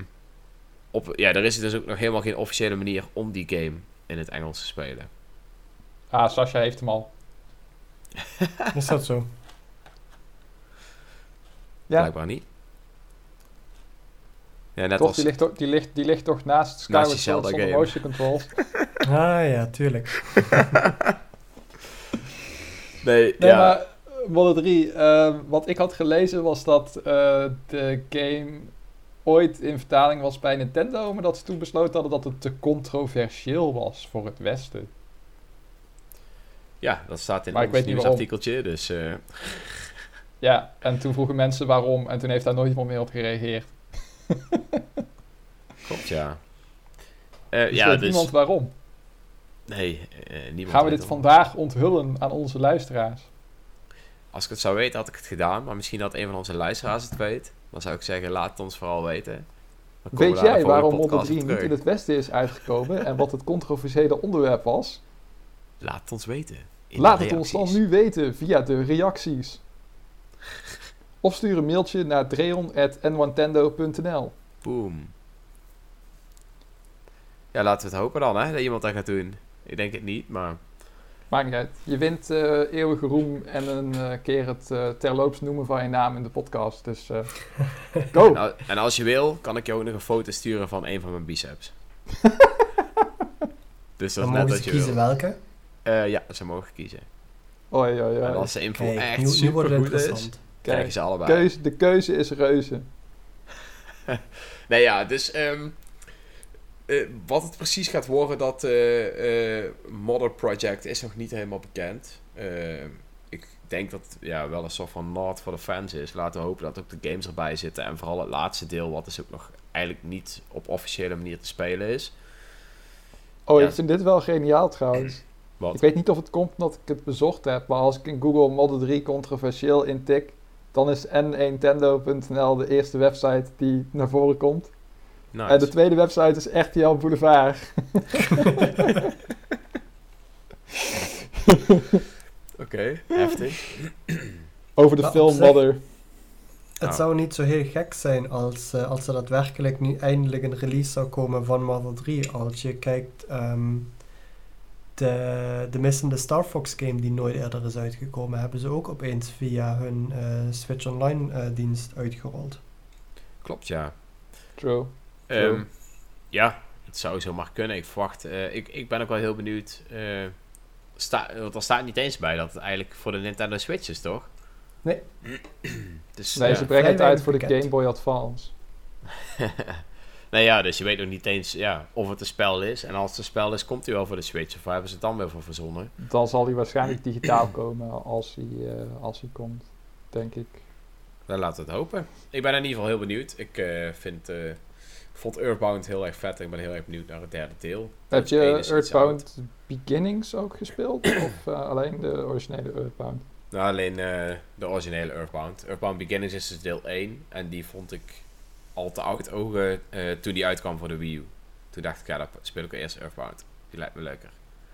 A: op, ja, er is dus ook nog helemaal geen officiële manier om die game in het Engels te spelen.
B: Ah, Sascha heeft hem al. [LAUGHS]
C: Is dat zo?
B: Ja,
A: Blijkbaar niet. Ja, net
B: toch?
A: als...
B: Die ligt, toch- die, ligt, die ligt toch naast
A: die
B: Skyward Sword
A: Zelda
B: zonder
A: game.
B: motion controls? [LAUGHS]
C: Ah ja, tuurlijk. [LAUGHS]
A: Nee,
B: Nee,
A: ja.
B: maar eh, Model 3, eh, wat ik had gelezen was dat eh, de game ooit in vertaling was bij Nintendo, maar dat ze toen besloten hadden dat het te controversieel was voor het Westen.
A: ja, dat staat in
B: Maar ik
A: ons nieuwsartikeltje, dus... eh, [LAUGHS]
B: Ja, en toen vroegen mensen waarom en toen heeft daar nooit iemand meer op gereageerd. [LAUGHS]
A: klopt, ja. Eh,
B: Dus
A: ja,
B: weet
A: dus...
B: niemand waarom.
A: Nee, eh, niemand
B: Gaan we dit vandaag onthullen aan onze luisteraars?
A: Als ik het zou weten, had ik het gedaan. Maar misschien dat een van onze luisteraars het weet. Dan zou ik zeggen, laat het ons vooral weten.
B: Weet jij waarom Model
A: podcast
B: 3
A: op
B: niet in het Westen is uitgekomen en wat het controversiële onderwerp was?
A: Laat het ons weten.
B: Laat het ons dan nu weten via de reacties. Of stuur een mailtje naar dreon.nwantendo.nl
A: Boom. Ja, laten we het hopen dan, hè. Dat iemand dat gaat doen. Ik denk het niet, maar...
B: Maakt niet uit. Je wint eh, eeuwige roem en een eh, keer het eh, terloops noemen van je naam in de podcast. Dus eh, [LAUGHS] go!
A: Nou, en als je wil, kan ik je ook nog een foto sturen van een van mijn biceps. [LAUGHS] dus dat is net
C: ze
A: je
C: kiezen
A: wil.
C: welke.
A: Eh, ja, ze mogen kiezen.
B: Oei, oei,
A: En
B: oei.
A: als de info
C: Kijk,
A: echt
C: nu,
A: super goed is,
C: interessant.
A: krijgen
B: Kijk,
A: ze allebei.
B: keuze, de keuze is reuze. [LAUGHS]
A: Nee, ja, dus ehm, eh, wat het precies gaat worden, dat eh Modder Project is nog niet helemaal bekend. Ik denk dat het ja, wel een soort van nod voor de fans is. Laten we hopen dat ook de games erbij zitten. En vooral het laatste deel, wat dus ook nog eigenlijk niet op officiële manier te spelen is.
B: Oh,
A: Ja.
B: ik vind dit wel geniaal trouwens. [CLEARS THROAT]
A: Wat?
B: Ik weet niet of het komt omdat ik het bezocht heb, maar als ik in Google Model 3 controversieel intik, dan is n1tendo.nl de eerste website die naar voren komt.
A: Nice.
B: En de tweede website is RTL Boulevard.
A: Oké, heftig.
B: Over de film
C: zich-
B: Mother.
C: Het
A: Ah.
C: zou niet zo heel gek zijn als, eh, als er daadwerkelijk nu eindelijk een release zou komen van Model 3. Als je kijkt, ehm, de, de missende Star Fox game die nooit eerder is uitgekomen, hebben ze ook opeens via hun eh, Switch Online eh, dienst uitgerold.
A: Klopt, ja.
B: True.
A: Ehm, ja, het zou zomaar kunnen. Ik verwacht, eh, ik, ik ben ook wel heel benieuwd. eh sta, want er staat niet eens bij dat het eigenlijk voor de Nintendo Switch is, toch? [CLEARS THROAT] Dus,
B: Nee,
A: ja.
B: ze brengen het uit voor de. Game Boy Advance. [LAUGHS]
A: nee, ja, dus je weet nog niet eens ja, of het een spel is. En als het een spel is, komt hij wel voor de Switch. Of waar hebben ze het dan weer voor verzonnen?
B: Dan zal hij waarschijnlijk [CLEARS THROAT] digitaal komen als hij, eh, als hij komt, denk ik.
A: Dan laten we het hopen. Ik ben in ieder geval heel benieuwd. Ik eh, vind, eh, vond Earthbound heel erg vet. En ik ben heel erg benieuwd naar het derde deel.
B: Heb
A: Touch 1
B: je. Earthbound Beginnings ook gespeeld? [COUGHS] of eh, alleen de originele Earthbound?
A: Nou, alleen eh, de originele Earthbound. Earthbound Beginnings is dus deel 1. En die vond ik al te oud ogen eh, toen die uitkwam voor de Wii U. Toen dacht ik, ja, dan speel ik eerst Earthbound. Die lijkt me leuker.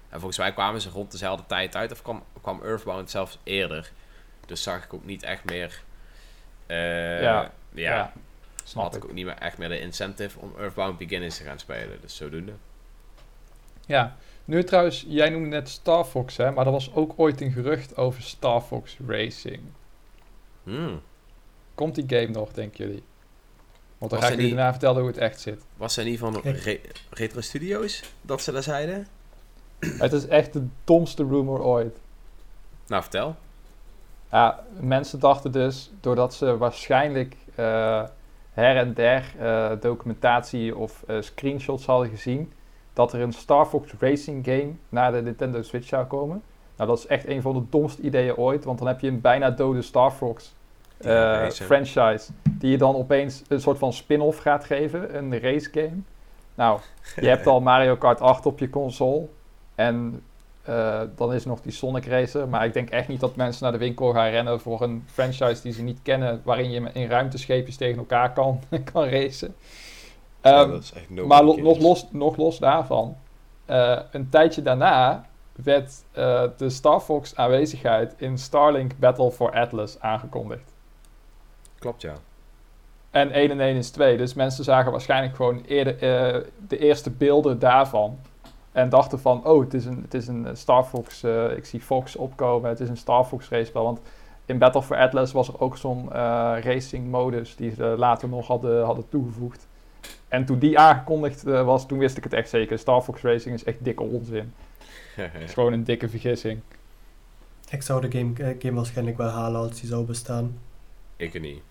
A: En volgens mij kwamen ze rond dezelfde tijd uit. Of kwam, kwam Earthbound zelfs eerder. Dus zag ik ook niet echt meer...
B: ja,
A: Ja,
B: snap
A: had
B: ik.
A: ik ook niet meer echt meer de incentive om Earthbound Beginnings te gaan spelen. Dus zodoende.
B: Ja, nu trouwens, jij noemde net Star Fox, hè? Maar er was ook ooit een gerucht over Star Fox Racing.
A: Hmm.
B: Komt die game nog, denken jullie? Want dan
A: Was
B: ga ik jullie daarna vertellen hoe het echt zit.
A: Was er niet van. Re- Retro Studios dat ze dat zeiden? [CLEARS THROAT]
B: het is echt de domste rumor ooit.
A: Nou, vertel.
B: Ja, mensen dachten dus, doordat ze waarschijnlijk eh, her en der eh, documentatie of eh, screenshots hadden gezien, dat er een Star Fox Racing game naar de Nintendo Switch zou komen. Nou, dat is echt een van de domste ideeën ooit, want dan heb je een bijna dode Star Fox eh, franchise, die je dan opeens een soort van spin-off gaat geven, een race game. Nou, je hebt al Mario Kart 8 op je console en eh, dan is er nog die Sonic Racer. Maar ik denk echt niet dat mensen naar de winkel gaan rennen voor een franchise die ze niet kennen, waarin je in ruimtescheepjes tegen elkaar kan, [LAUGHS] kan racen.
A: Ja,
B: Ehm,
A: dat is echt no
B: maar lo- nog, los, nog los daarvan, eh, een tijdje daarna werd eh, de Star Fox aanwezigheid in Starlink Battle for Atlas aangekondigd.
A: Klopt, ja.
B: En 1 en 1 is 2. Dus mensen zagen waarschijnlijk gewoon eerder de eerste beelden daarvan. En dachten van, oh, het is een, het is een Star Fox. eh, ik zie Fox opkomen. Het is een Star Fox racepel. Want in Battle for Atlas was er ook zo'n eh, racing modus die ze later nog hadden, hadden toegevoegd. En toen die aangekondigd eh, was, toen wist ik het echt zeker. Star Fox Racing is echt dikke onzin. [LAUGHS] Het is gewoon een dikke vergissing.
C: Ik zou de game, eh, game waarschijnlijk wel halen als die zou bestaan.
A: ik niet.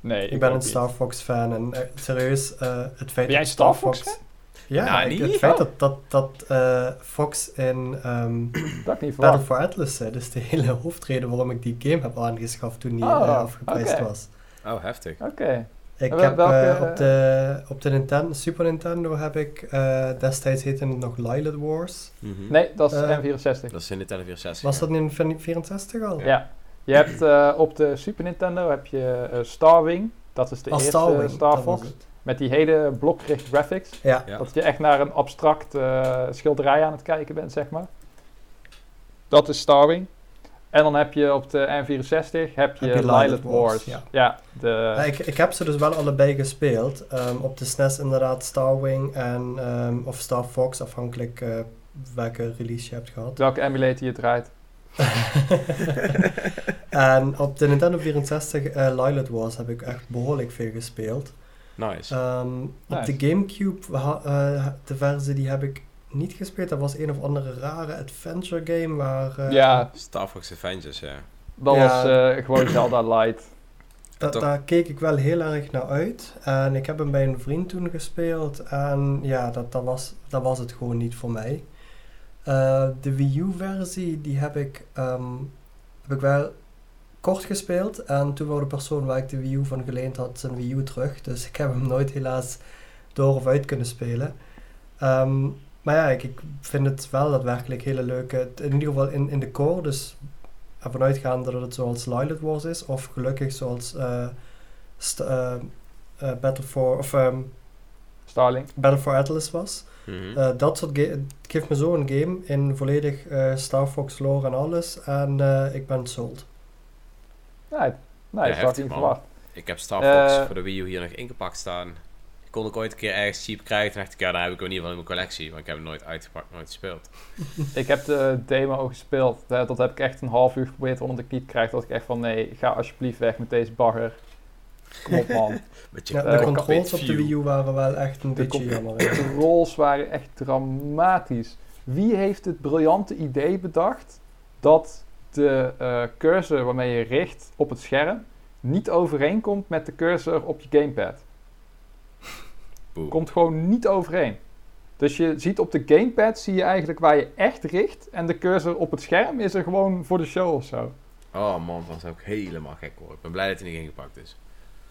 B: Nee,
C: Ik ben een. Star Fox fan en eh, serieus, eh, het feit
B: Ben jij Star Fox
C: Ja,
A: Nou,
C: ik- het feit
B: Oh.
C: dat, dat, dat eh, Fox in ehm, [CLEARS THROAT]
B: Dat niet
C: Battle for Atlas zit, is de [LAUGHS] hele hoofdreden waarom ik die game heb aangeschaft toen die
B: Oh,
C: eh, afgeprijsd was.
A: Oh, heftig.
B: Oké.
C: Ik heb
B: welke,
C: eh, op de, op de Nintendo, Super Nintendo heb ik eh, destijds heette het nog Lilith Wars.
A: Mhm.
B: Nee, dat is
C: Eh,
B: N64.
A: Dat is in de Nintendo 64.
C: Was
A: ja.
C: dat in de 64 al?
B: Ja. Je hebt eh, op de Super Nintendo heb je Starwing. Dat is de
C: Als
B: eerste
C: Starwing,
B: Star
C: dat was
B: Fox. Met die hele blokgerichte graphics.
C: Ja,
A: Ja.
B: Dat je echt naar een abstract eh, schilderij aan het kijken bent, zeg maar. Dat is Starwing. En dan heb je op de N64 heb je,
C: Heb je
B: Lilith,
C: Lilith
B: Wars.
C: Wars,
B: Ja, de,
C: Ja, ik, ik heb ze dus wel allebei gespeeld. Ehm, op de SNES inderdaad Starwing en, ehm, of Star Fox, afhankelijk eh, welke release je hebt gehad.
B: welke emulator je draait. [LAUGHS]
C: en op de Nintendo 64 eh Lilith Wars heb ik echt behoorlijk veel gespeeld.
A: Nice.
C: Ehm,
B: Nice.
C: Op de Gamecube, eh, de versie die heb ik niet gespeeld. Dat was een of andere rare adventure game waar... eh,
B: ja,
A: Star Fox Avengers, ja.
B: dat
C: Ja.
B: was eh, gewoon [CLEARS THROAT] Zelda Light.
C: Da-
A: Toch-
C: daar keek ik wel heel erg naar uit. En ik heb hem bij een vriend toen gespeeld. En ja, dat, dat, was, dat was het gewoon niet voor mij. Eh, de Wii U-versie, die heb ik, ehm, heb ik wel kort gespeeld. En toen wou de persoon waar ik de Wii U van geleend had, zijn Wii U terug. Dus ik heb hem nooit helaas door of uit kunnen spelen. Ehm, maar ja, ik, ik vind het wel daadwerkelijk hele leuke... In ieder geval in, in de core, dus ervan uitgaande dat het zoals Lilith Wars is, of gelukkig zoals eh, st- eh, eh, Battle for of ehm,
B: Starlink.
C: Battle for Atlas was. Eh, dat soort het geeft me zo een game in volledig eh, Star Fox lore en alles en eh, ik ben sold.
B: Nee, nee dat had ik
A: heftig,
B: niet verwacht.
A: ik heb Star Fox
B: Eh,
A: voor de Wii U hier nog ingepakt staan. Ik kon ik ooit een keer ergens cheap krijgen. Toen dacht ik, ja, dan heb ik hem in ieder geval in mijn collectie. Want ik heb hem nooit uitgepakt, nooit gespeeld. [LAUGHS]
B: Ik heb de demo gespeeld. Dat, dat heb ik echt een half uur geprobeerd omdat ik niet krijg. Dat ik echt van nee, ga alsjeblieft weg met deze bagger. Kom op man. [LAUGHS]
A: Met je
C: Ja,
B: Eh,
C: de controls op de Wii U waren wel echt een
B: De
C: beetje jammer.
B: De rolls waren echt dramatisch. Wie heeft het briljante idee bedacht dat de eh, cursor waarmee je richt op het scherm niet overeenkomt met de cursor op je gamepad.
A: Boe.
B: Komt gewoon niet overeen. Dus je ziet op de gamepad zie je eigenlijk waar je echt richt en de cursor op het scherm is er gewoon voor de show of zo.
A: Oh man, dan zou ik helemaal gek worden. Ik ben blij dat hij niet ingepakt is.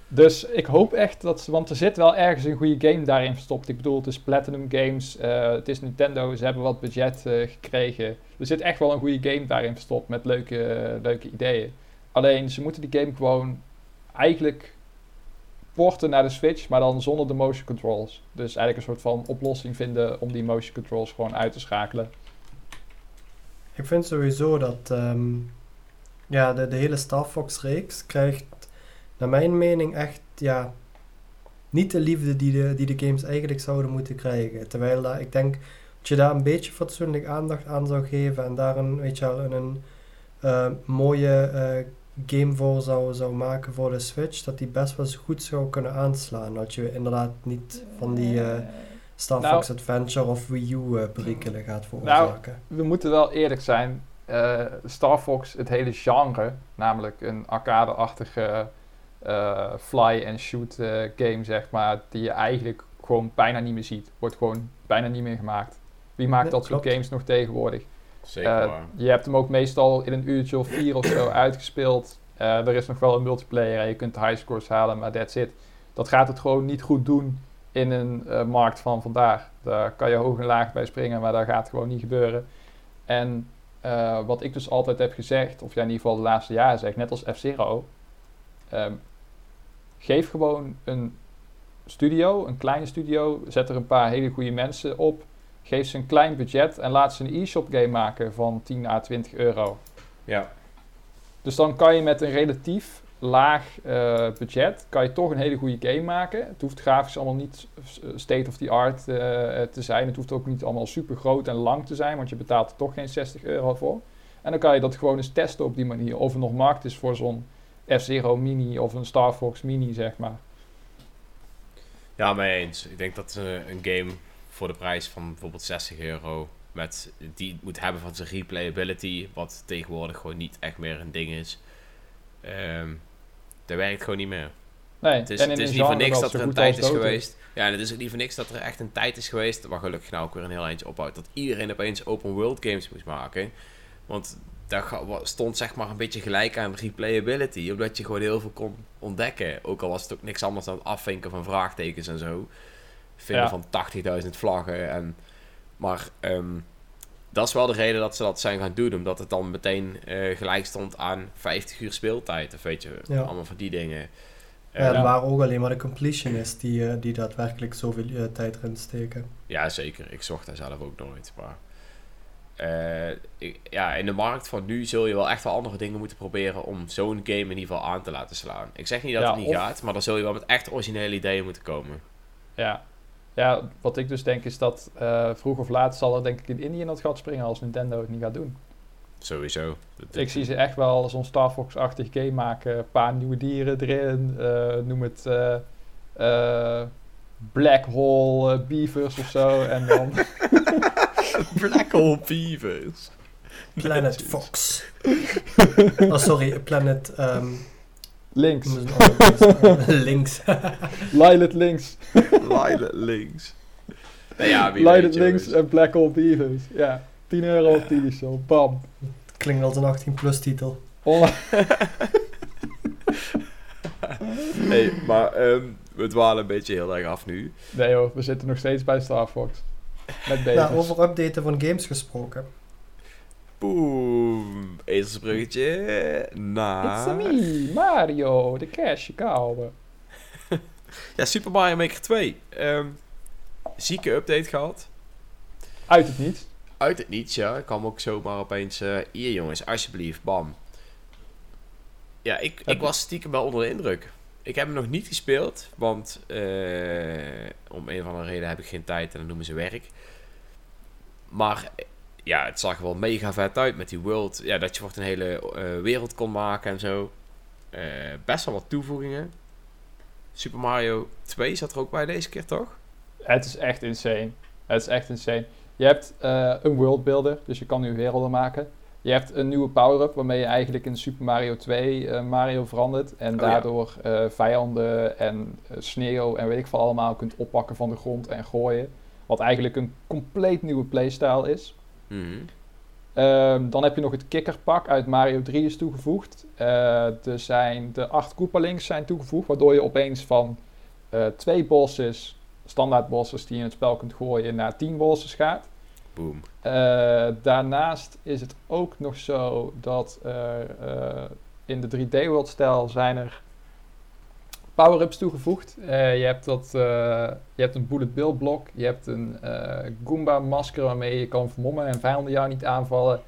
B: Dus ik hoop echt dat ze, want er zit wel ergens een goede game daarin verstopt. Ik bedoel, het is Platinum Games, eh, het is Nintendo, ze hebben wat budget eh, gekregen. Er zit echt wel een goede game daarin verstopt met leuke, eh, leuke ideeën. Alleen ze moeten die game gewoon eigenlijk porten naar de Switch, maar dan zonder de motion controls. Dus eigenlijk een soort van oplossing vinden om die motion controls gewoon uit te schakelen.
C: Ik vind sowieso dat ehm, ja, de, de hele Star Fox reeks krijgt, naar mijn mening, echt ja, niet de liefde die de, die de games eigenlijk zouden moeten krijgen. Terwijl dat, ik denk dat je daar een beetje fatsoenlijk aandacht aan zou geven en daar een, weet je wel, een, een eh, mooie eh, game voor zou, zou maken voor de Switch, dat die best wel goed zou kunnen aanslaan. Dat je inderdaad niet van die eh, Star
B: Nou-
C: Fox Adventure of Wii U perikelen gaat veroorzaken.
B: we moeten wel eerlijk zijn. Star Fox, het hele genre, namelijk een arcade-achtige eh, fly-and-shoot eh, game, zeg maar, die je eigenlijk gewoon bijna niet meer ziet. Wordt gewoon bijna niet meer gemaakt. Wie maakt
C: Nee,
B: dat soort games nog tegenwoordig?
A: Zeker
B: Eh, je hebt hem ook meestal in een uurtje of vier of zo [CLEARS THROAT] uitgespeeld. Eh, er is nog wel een multiplayer en je kunt highscores halen, maar that's it. Dat gaat het gewoon niet goed doen in een eh, markt van vandaag. Daar kan je hoog en laag bij springen, maar dat gaat gewoon niet gebeuren. En eh, wat ik dus altijd heb gezegd, of ja, in ieder geval de laatste jaren zeg, net als F-Zero. Ehm, geef gewoon een studio, een kleine studio, zet er een paar hele goede mensen op. Geef ze een klein budget en laat ze een e-shop game maken van 10 à 20 euro.
A: Ja.
B: Dus dan kan je met een relatief laag eh, budget, kan je toch een hele goede game maken. Het hoeft grafisch allemaal niet state of the art eh, te zijn. Het hoeft ook niet allemaal super groot en lang te zijn, want je betaalt er toch geen 60 euro voor. En dan kan je dat gewoon eens testen op die manier. Of er nog markt is voor zo'n F-Zero Mini of een Star Fox Mini, zeg maar.
A: Ja, mee eens. Ik denk dat eh, een game voor de prijs van bijvoorbeeld 60 euro met die moet hebben van zijn replayability, wat tegenwoordig gewoon niet echt meer een ding is. Ehm dat werkt gewoon niet meer.
B: Nee,
A: Het is, het is niet voor niks dat er een tijd is geweest. Ja, en het is niet voor niks dat er echt een tijd is geweest, waar gelukkig nou ook weer een heel eindje ophoudt, dat iedereen opeens open world games moest maken. Want wa- stond zeg maar een beetje gelijk aan replayability, omdat je gewoon heel veel kon ontdekken. Ook al was het ook niks anders dan het afvinken van vraagtekens en zo. Vinden
B: Ja.
A: van 80.000 vlaggen. En, maar ehm, dat is wel de reden dat ze dat zijn gaan doen, omdat het dan meteen eh, gelijk stond aan 50 uur speeltijd. Of weet je,
C: Ja.
A: allemaal van die dingen.
C: Ja, er waren ook alleen maar de completionists die, eh, die daadwerkelijk zoveel eh, tijd erin steken.
A: Ja, zeker. Ik zocht daar zelf ook nooit. Maar ja, in de markt van nu zul je wel echt wel andere dingen moeten proberen om zo'n game in ieder geval aan te laten slaan. Ik zeg niet dat
B: Ja,
A: het niet
B: of-
A: gaat, maar dan zul je wel met echt originele ideeën moeten komen.
B: Ja. ja, wat ik dus denk is dat eh, vroeg of laat zal er denk ik in Indië in dat gat springen als Nintendo het niet gaat doen.
A: Sowieso.
B: Ik zie ze echt wel zo'n Star Fox-achtig game maken. Een paar nieuwe dieren erin. eh, noem het eh, eh, Black Hole eh, Beavers of zo. En dan... [LAUGHS] [LAUGHS]
A: Black Hole Beavers.
C: Planet Fox. oh, sorry, Planet... ehm,
B: links.
C: links.
B: Lilet links.
A: Light links. Nou ja,
B: Lilet
A: weet,
B: links
A: jongens.
B: en Black Hole Beavers. Ja, 10 euro op die show. Bam.
C: Klinkt als een 18 plus titel.
B: Online.
A: Hey, maar ehm, we dwalen een beetje heel erg af nu.
B: Nee hoor, we zitten nog steeds bij Star Fox. [LAUGHS] Met
C: Nou, over updaten van games gesproken.
A: Boom. Ezelsbruggetje naar...
B: It's me, Mario, de Cash Cow. [LAUGHS]
A: Ja, Super Mario Maker 2. Ehm, zieke update gehad.
B: Uit het niets.
A: Uit het niets, ja. Ik kwam ook zomaar opeens... eh hier jongens, alsjeblieft, bam. Ja, ik, ik was stiekem wel onder de indruk. Ik heb hem nog niet gespeeld, want eh, om een of andere reden heb ik geen tijd en dan noemen ze werk. Maar ja, het zag er wel mega vet uit met die world. Ja, dat je wordt een hele eh, wereld kon maken en zo. Eh, best wel wat toevoegingen. Super Mario 2 zat er ook bij deze keer, toch?
B: Het is echt insane. Het is echt insane. Je hebt eh, een worldbuilder, dus je kan nu werelden maken. Je hebt een nieuwe power-up waarmee je eigenlijk in Super Mario 2 eh, Mario verandert. En
A: Oh,
B: daardoor vijanden en sneeuw en weet ik veel allemaal kunt oppakken van de grond en gooien. Wat eigenlijk een compleet nieuwe playstyle is.
A: Mhm.
B: Ehm, dan heb je nog het kikkerpak uit Mario 3 is toegevoegd. Eh, er zijn de acht Koopalings zijn toegevoegd, waardoor je opeens van eh, twee bosses, standaard bosses die je in het spel kunt gooien, naar tien bosses gaat.
A: Boom.
B: Eh, daarnaast is het ook nog zo dat in de 3D-world stijl zijn er power-ups toegevoegd. Eh, je, hebt dat, eh, je hebt een bullet bill blok, je hebt een eh, Goomba masker waarmee je kan vermommen en vijanden jou niet aanvallen.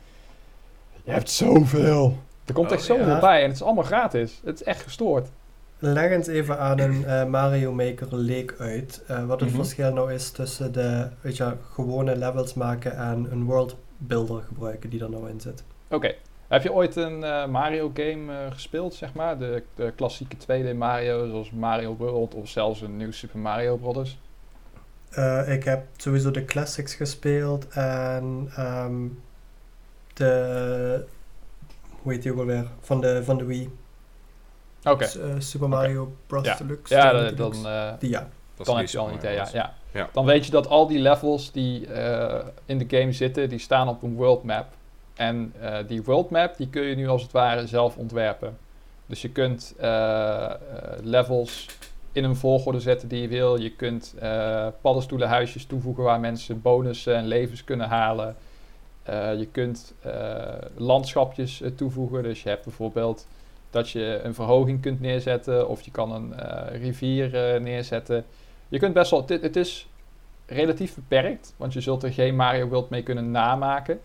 B: Je hebt zoveel. Er komt
A: Oh,
B: echt zoveel
C: ja.
B: bij en het is allemaal gratis. Het is echt gestoord.
C: Leg eens even aan een eh, Mario Maker leek uit. eh, wat het
B: Mhm.
C: verschil nou is tussen de weet je, gewone levels maken en een world builder gebruiken die er nou in zit.
B: Oké. Heb je ooit een eh, Mario game eh, gespeeld, zeg maar? De, de klassieke 2D Mario, zoals Mario World of zelfs een nieuw Super Mario Bros.
C: Eh, ik heb sowieso de classics gespeeld en ehm, de. Hoe heet die ook alweer? Van de, van de Wii.
B: Oké.
C: Super Mario Bros.
B: Ja.
C: Deluxe.
B: Ja, dan, eh,
C: Die ja.
A: Dat
B: dan
A: is
B: heb je al
A: niet
B: idee. Ja, ja.
A: Ja.
B: Dan weet je dat al die levels die eh, in de game zitten, die staan op een world map. En eh, die world map die kun je nu als het ware zelf ontwerpen. Dus je kunt eh, eh, levels in een volgorde zetten die je wil. Je kunt paddenstoelenhuisjes toevoegen waar mensen bonussen en levens kunnen halen. Je kunt landschapjes toevoegen. Dus je hebt bijvoorbeeld dat je een verhoging kunt neerzetten of je kan een rivier neerzetten. Je kunt best wel, het is relatief beperkt, want je zult er geen Mario World mee kunnen namaken.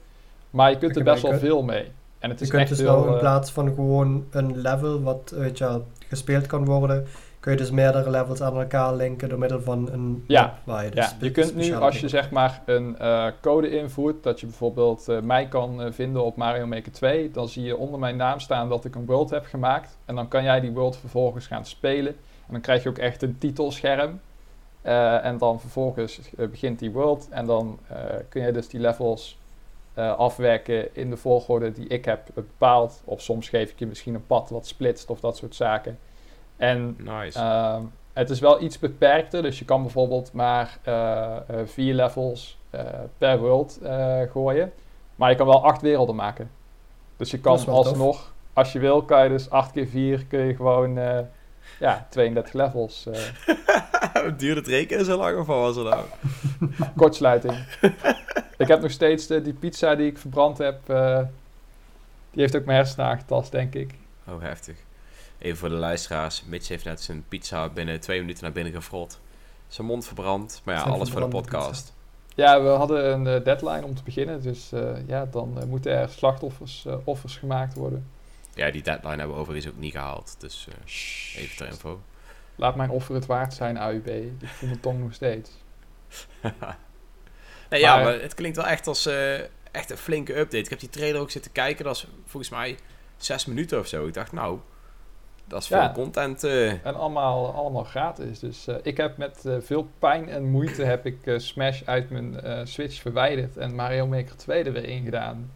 B: Maar je kunt er best
C: je
B: wel veel mee. En het
C: Je
B: is
C: kunt
B: echt
C: dus nou in
B: eh,
C: plaats van gewoon een level wat weet je, wel, gespeeld kan worden, kun je dus meerdere levels aan elkaar linken door middel van een
B: Ja,
C: waar je dus
B: Ja, je kunt nu als je zeg maar een eh, code invoert, dat je bijvoorbeeld eh, mij kan vinden op Mario Maker 2, dan zie je onder mijn naam staan dat ik een world heb gemaakt. En dan kan jij die world vervolgens gaan spelen. En dan krijg je ook echt een titelscherm. En dan vervolgens begint die world en dan kun je dus die levels eh, afwerken in de volgorde die ik heb bepaald. Of soms geef ik je misschien een pad wat splitst of dat soort zaken. En
A: Nice.
B: Ehm, het is wel iets beperkter, dus je kan bijvoorbeeld maar eh, eh, vier levels eh, per world eh, gooien. Maar je kan wel acht werelden maken. Dus je kan
C: tof.
B: alsnog, als je wil, kan je dus 8 keer 4 kun je gewoon eh, ja, 32 levels. eh, [LAUGHS]
A: Duurde het rekenen zo lang of wat was er nou? [LAUGHS]
B: kortsluiting. ik heb nog steeds de, die pizza die ik verbrand heb. eh, die heeft ook mijn hersenen aangetast, denk ik.
A: Oh, heftig. Even voor de luisteraars. Mitch heeft net zijn pizza binnen twee minuten naar binnen gefrot. Zijn mond verbrand. Maar ja,
C: Zijn
A: alles voor de podcast.
B: Ja, we hadden een eh, deadline om te beginnen. Dus eh, ja, dan eh, moeten er slachtoffers eh, offers gemaakt worden.
A: Ja, die deadline hebben we overigens ook niet gehaald. Dus eh, even ter info.
B: Laat mijn offer het waard zijn, AUB. Ik voel mijn tong nog steeds. [LAUGHS]
A: nee, ja,
B: Maar-
A: het klinkt wel echt als eh, echt een flinke update. Ik heb die trailer ook zitten kijken. Dat is volgens mij zes minuten of zo. Ik dacht, nou, dat is veel
B: Ja.
A: content. eh.
B: En allemaal, allemaal gratis. Dus ik heb met veel pijn en moeite heb ik Smash uit mijn Switch verwijderd. En Mario Maker 2 er weer in gedaan.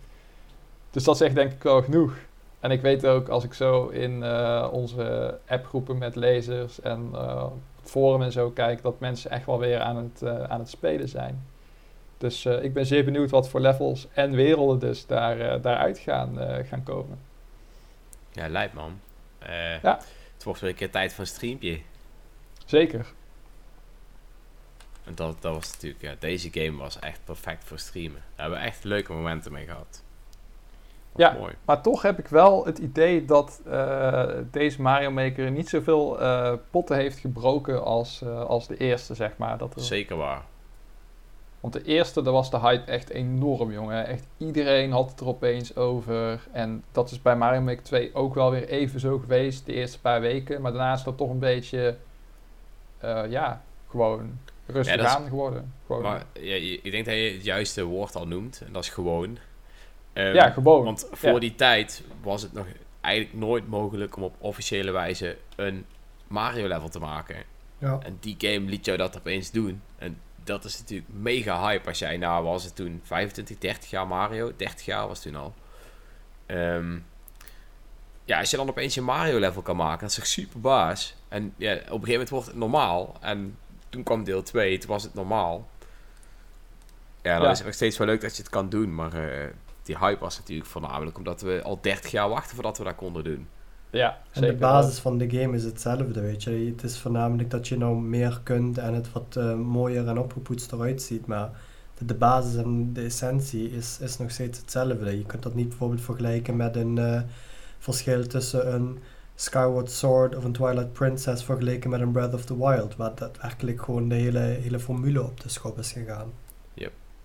B: Dus dat zegt denk ik wel genoeg. En ik weet ook, als ik zo in eh, onze appgroepen met lezers en eh, forum en zo kijk, dat mensen echt wel weer aan het, eh, aan het spelen zijn. Dus ik ben zeer benieuwd wat voor levels en werelden dus daar, daaruit gaan, gaan komen.
A: Ja, lijp man.
B: Ja.
A: Het wordt weer een keer tijd voor een streampje.
B: Zeker.
A: En dat, dat was natuurlijk, ja, deze game was echt perfect voor streamen. Daar hebben we echt leuke momenten mee gehad.
B: Ja.
A: Mooi.
B: Maar toch heb ik wel het idee dat eh, deze Mario Maker niet zoveel eh, potten heeft gebroken als, eh, als de eerste, zeg maar. Dat er,
A: Zeker waar.
B: want de eerste, daar was de hype echt enorm, jongen. Echt iedereen had het er opeens over. En dat is bij Mario Maker 2 ook wel weer even zo geweest, de eerste paar weken. Maar daarna is dat toch een beetje, ja, gewoon rustig
A: Ja, dat is-
B: aan geworden. Gewoon,
A: Maar ja, je- ik denk dat je het juiste woord al noemt. En dat is gewoon. Ehm,
B: ja, gewoon.
A: Want voor
B: Ja.
A: die tijd was het nog eigenlijk nooit mogelijk om op officiële wijze een Mario-level te maken.
C: Ja.
A: En die game liet jou dat opeens doen. En dat is natuurlijk mega hype als jij, nou was het toen 25, 30 jaar Mario, 30 jaar was het toen al. Ehm, ja, als je dan opeens je Mario-level kan maken, dat is echt super baas. En ja, op een gegeven moment wordt het normaal. En toen kwam deel 2, toen was het normaal. Ja, dan
B: Ja.
A: is het nog steeds wel leuk dat je het kan doen. Maar eh, die hype was natuurlijk voornamelijk omdat we al 30 jaar wachten voordat we dat konden doen.
B: Ja,
C: En
B: zeker.
C: de basis van de game is hetzelfde, weet je. Het is voornamelijk dat je nou meer kunt en het wat eh, mooier en opgepoetst eruit ziet. Maar de, de basis en de essentie is, is nog steeds hetzelfde. Je kunt dat niet bijvoorbeeld vergelijken met een eh, verschil tussen een Skyward Sword of een Twilight Princess vergeleken met een Breath of the Wild. Waar daadwerkelijk gewoon de hele, hele formule op de schop is gegaan.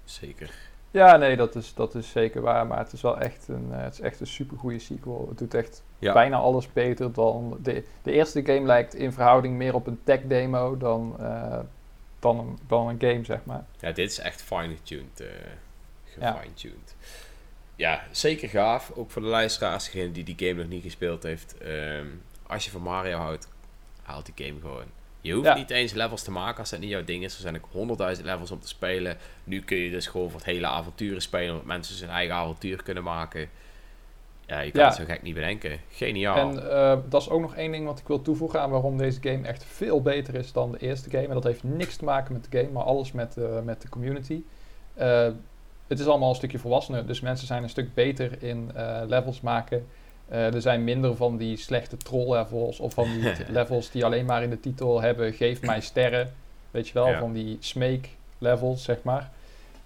A: Zeker.
B: Ja, nee, dat is, dat is zeker waar. Maar het is wel echt een, eh, het is echt een supergoeie sequel. Het doet echt
A: Ja.
B: bijna alles beter dan... De, de eerste game lijkt in verhouding meer op een tech demo dan, eh, dan, een, dan een game, zeg maar.
A: Ja, dit is echt fine-tuned.
B: Ja.
A: gefine-tuned. Ja. zeker gaaf. Ook voor de luisteraars, degene die die game nog niet gespeeld heeft. Ehm, als je van Mario houdt, haalt die game gewoon. Je hoeft
B: Ja.
A: niet eens levels te maken als dat niet jouw ding is. Er zijn ook honderdduizend levels om te spelen. Nu kun je dus gewoon voor het hele avonturen spelen. Omdat mensen zijn eigen avontuur kunnen maken. Ja, je kan
B: Ja.
A: het zo gek niet bedenken. Geniaal.
B: En eh, dat is ook nog één ding wat ik wil toevoegen aan waarom deze game echt veel beter is dan de eerste game. En dat heeft niks te maken met de game, maar alles met, eh, met de community. Eh, het is allemaal een stukje volwassener, dus mensen zijn een stuk beter in levels maken. Eh, er zijn minder van die slechte troll levels of van die [LAUGHS] levels die alleen maar in de titel hebben geef mij sterren. Weet je wel,
A: Ja.
B: van die smake levels, zeg maar.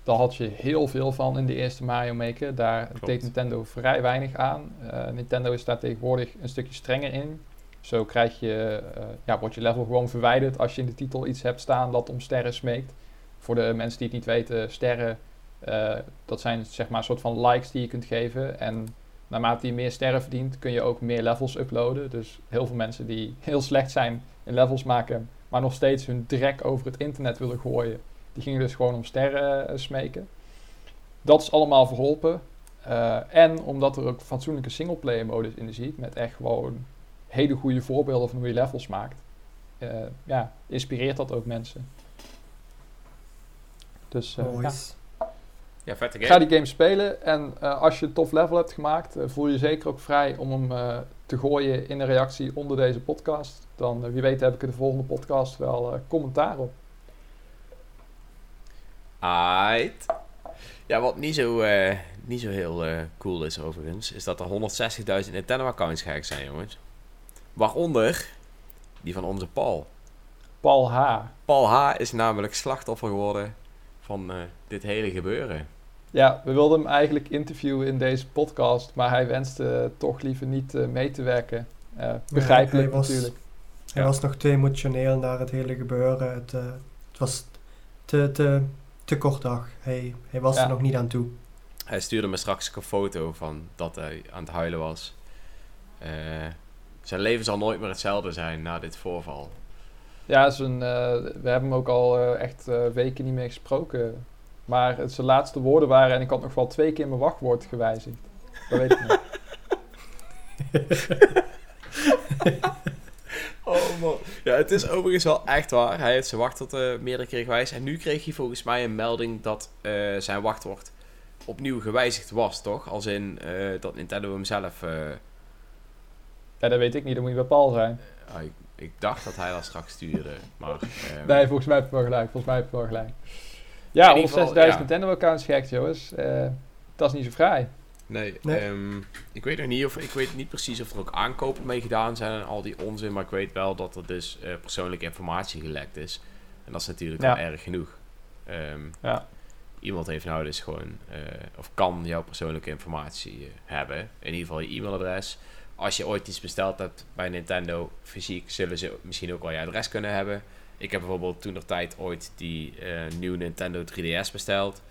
B: Daar had je heel veel van in de eerste Mario Maker. Daar
A: Klopt.
B: deed Nintendo vrij weinig aan. Eh, Nintendo is daar tegenwoordig een stukje strenger in. Zo krijg je, eh, ja, wordt je level gewoon verwijderd als je in de titel iets hebt staan dat om sterren smeekt. Voor de mensen die het niet weten, sterren, dat zijn zeg maar een soort van likes die je kunt geven. En naarmate je meer sterren verdient, kun je ook meer levels uploaden. Dus heel veel mensen die heel slecht zijn in levels maken, maar nog steeds hun drek over het internet willen gooien, die gingen dus gewoon om sterren eh, smeken. Dat is allemaal verholpen. Eh, en omdat er ook fatsoenlijke singleplayer modus in zit, met echt gewoon hele goede voorbeelden van hoe je levels maakt, eh, ja, inspireert dat ook mensen. Dus ja.
A: Ja, vette
B: ga
A: game.
B: die game spelen en eh, als je een tof level hebt gemaakt, eh, voel je zeker ook vrij om hem eh, te gooien in een reactie onder deze podcast. Dan wie weet heb ik in de volgende podcast wel commentaar op.
A: Aight. Ja, wat niet zo, niet zo heel cool is overigens, is dat er 160.000 Nintendo-accounts gehackt zijn, jongens. Waaronder die van onze Paul.
B: Paul H.
A: Paul H. is namelijk slachtoffer geworden van dit hele gebeuren.
B: Ja, we wilden hem eigenlijk interviewen in deze podcast, maar hij wenste toch liever niet eh, mee te werken. Eh, begrijpelijk
C: hij was-
B: natuurlijk.
C: Hij
A: Ja.
C: was nog te emotioneel naar het hele gebeuren. Het, eh, het was te, te, te kort dag. Hij, hij was
B: Ja.
C: er nog niet aan toe.
A: Hij stuurde me straks een foto van dat hij aan het huilen was. Eh, zijn leven zal nooit meer hetzelfde zijn na dit voorval.
B: Ja, zijn, eh, we hebben hem ook al echt eh, weken niet meer gesproken. Maar het zijn laatste woorden waren en ik had nog wel twee keer mijn wachtwoord gewijzigd. Dat weet ik niet. [LAUGHS]
A: Oh man. Ja, het is overigens wel echt waar. Hij heeft zijn wachtwoord eh, meerdere keren gewijzigd. En nu kreeg hij volgens mij een melding dat eh, zijn wachtwoord opnieuw gewijzigd was, toch? Als in eh, dat Nintendo hem zelf...
B: Ja, dat weet ik niet, dat moet je bij Paul zijn.
A: ah, ik, ik dacht dat hij dat straks stuurde, maar... [LAUGHS] ehm,
B: Nee, volgens mij heb je wel gelijk. Volgens mij heb je wel gelijk. Ja,
A: In ieder geval,
B: 160.000
A: ja.
B: Nintendo-accounts gehackt, jongens. Eh, dat is niet zo vrij.
A: Nee,
C: Nee.
A: ehm, ik weet nog niet of ik weet niet precies of er ook aankopen mee gedaan zijn en al die onzin, maar ik weet wel dat er dus eh, persoonlijke informatie gelekt is. En dat is natuurlijk
B: Ja.
A: wel erg genoeg. Ehm,
B: Ja.
A: Iemand heeft nou dus gewoon, eh, of kan jouw persoonlijke informatie hebben. In ieder geval je e-mailadres. Als je ooit iets besteld hebt bij Nintendo fysiek, zullen ze misschien ook wel je adres kunnen hebben. Ik heb bijvoorbeeld toen de tijd ooit die eh, nieuwe Nintendo 3DS besteld.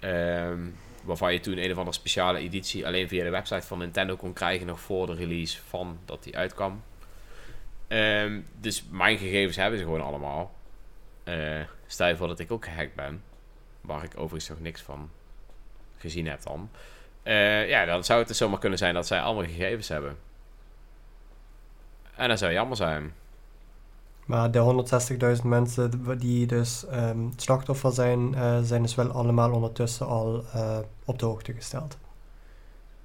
A: Ehm, waarvan je toen een of andere speciale editie alleen via de website van Nintendo kon krijgen, nog voor de release van dat die uitkwam. Ehm, dus mijn gegevens hebben ze gewoon allemaal. Eh, stel je voor dat ik ook gehackt ben, waar ik overigens nog niks van gezien heb dan. Eh, ja, dan zou het dus zomaar kunnen zijn dat zij allemaal gegevens hebben. En dat zou jammer zijn.
C: Maar de 160.000 mensen die dus ehm, slachtoffer zijn, eh, zijn dus wel allemaal ondertussen al eh, op de hoogte gesteld.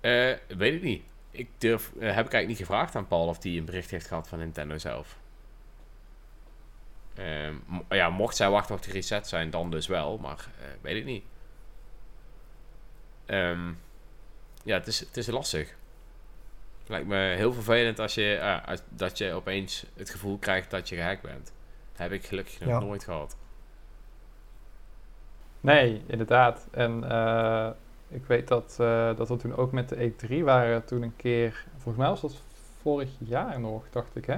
A: Eh, weet ik niet. Ik durf, heb ik eigenlijk niet gevraagd aan Paul of hij een bericht heeft gehad van Nintendo zelf. Ehm, ja, mocht zij wachten op de reset zijn, dan dus wel, maar weet ik niet. Ehm, ja, het is, het is lastig. Lijkt me heel vervelend als je, eh, als- dat je opeens het gevoel krijgt dat je gehackt bent. heb ik gelukkig nog
C: Ja.
A: nooit gehad.
B: Nee, inderdaad. En eh, ik weet dat, eh, dat we toen ook met de E3 waren toen een keer, volgens mij was dat vorig jaar nog, dacht ik hè?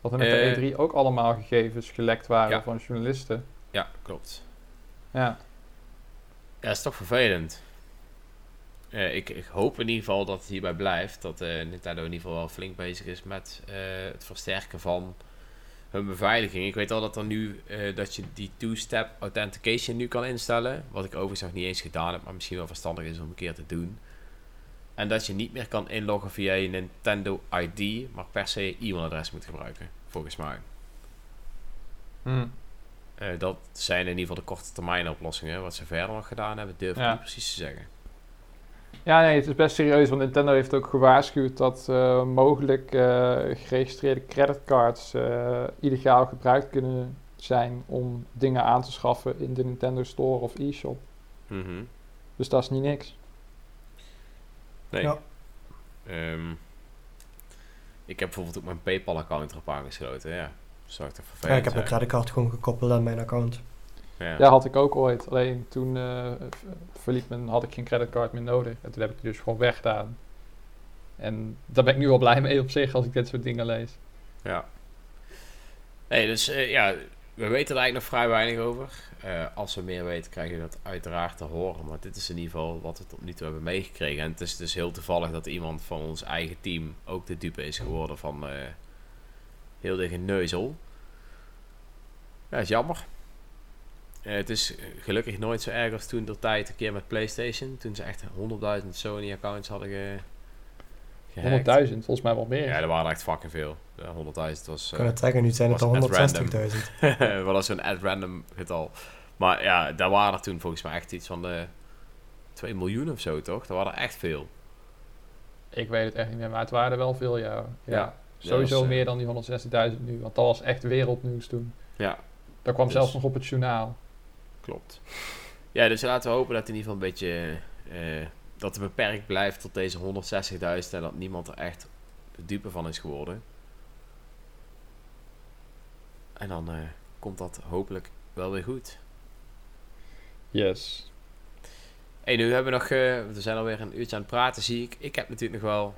B: Dat er met
A: Eh.
B: de E3 ook allemaal gegevens gelekt waren
A: Ja.
B: van journalisten.
A: Ja, klopt.
B: Ja,
A: Ja, dat is toch vervelend. Eh, ik, ik hoop in ieder geval dat het hierbij blijft. Dat eh, Nintendo in ieder geval wel flink bezig is met eh, het versterken van hun beveiliging. Ik weet al dat er nu dat je die two-step authentication nu kan instellen. Wat ik overigens nog niet eens gedaan heb, maar misschien wel verstandig is om een keer te doen. En dat je niet meer kan inloggen via je Nintendo ID, maar per se je e-mailadres moet gebruiken, volgens mij.
B: Hm.
A: Eh, dat zijn in ieder geval de korte termijn oplossingen. Wat ze verder nog gedaan hebben, durf ik
B: Ja.
A: niet precies te zeggen.
B: Ja nee, het is best serieus, want Nintendo heeft ook gewaarschuwd dat eh, mogelijk eh, geregistreerde creditcards eh, illegaal gebruikt kunnen zijn om dingen aan te schaffen in de Nintendo Store of e-shop.
A: Mhm.
B: Dus dat is niet niks.
A: Nee.
C: Ja.
A: Ehm, ik heb bijvoorbeeld ook mijn PayPal-account erop aangesloten. Ja, zou ik toch
C: Ja,
A: vervelend
C: ik heb mijn creditcard gewoon gekoppeld aan mijn account.
A: Ja.
B: Ja, had ik ook ooit. Alleen toen eh, v- verliet men, had ik geen creditcard meer nodig. En toen heb ik die dus gewoon weggedaan. En daar ben ik nu wel blij mee op zich als ik dit soort dingen lees.
A: ja. Nee, dus eh, ja, we weten er eigenlijk nog vrij weinig over. Eh, als we meer weten, krijg je dat uiteraard te horen. Maar dit is in ieder geval wat we tot nu toe hebben meegekregen. En het is dus heel toevallig dat iemand van ons eigen team ook de dupe is geworden van heel de geneuzel. Ja, is jammer. Eh, het is gelukkig nooit zo erg als toen de tijd een keer met PlayStation. Toen ze echt 100.000 Sony-accounts hadden ge gehackt.
B: 100.000, volgens mij wel meer.
A: Ja, er waren echt fucking veel. Ja, 100.000 was... Eh,
C: kan het zeggen, nu zijn het al
A: at
C: 160.000. [LAUGHS]
A: wel als zo'n at random getal. Maar ja, daar waren er toen volgens mij echt iets van de 2 miljoen of zo, toch? Dat waren er echt veel.
B: Ik weet het echt niet meer, maar het waren er wel veel, ja. ja.
A: Ja,
B: Sowieso
A: dat was, eh,
B: meer dan die 160.000 nu, want dat was echt wereldnieuws toen.
A: Ja,
B: Dat kwam
A: Dus-
B: zelfs nog op het journaal.
A: Klopt. Ja, dus laten we hopen dat in ieder geval een beetje... eh, dat het beperkt blijft tot deze 160.000 en dat niemand er echt de dupe van is geworden. En dan eh, komt dat hopelijk wel weer goed.
B: Yes.
A: Hey, nu hebben we nog, eh, we zijn alweer een uurtje aan het praten, zie ik. Ik heb natuurlijk nog wel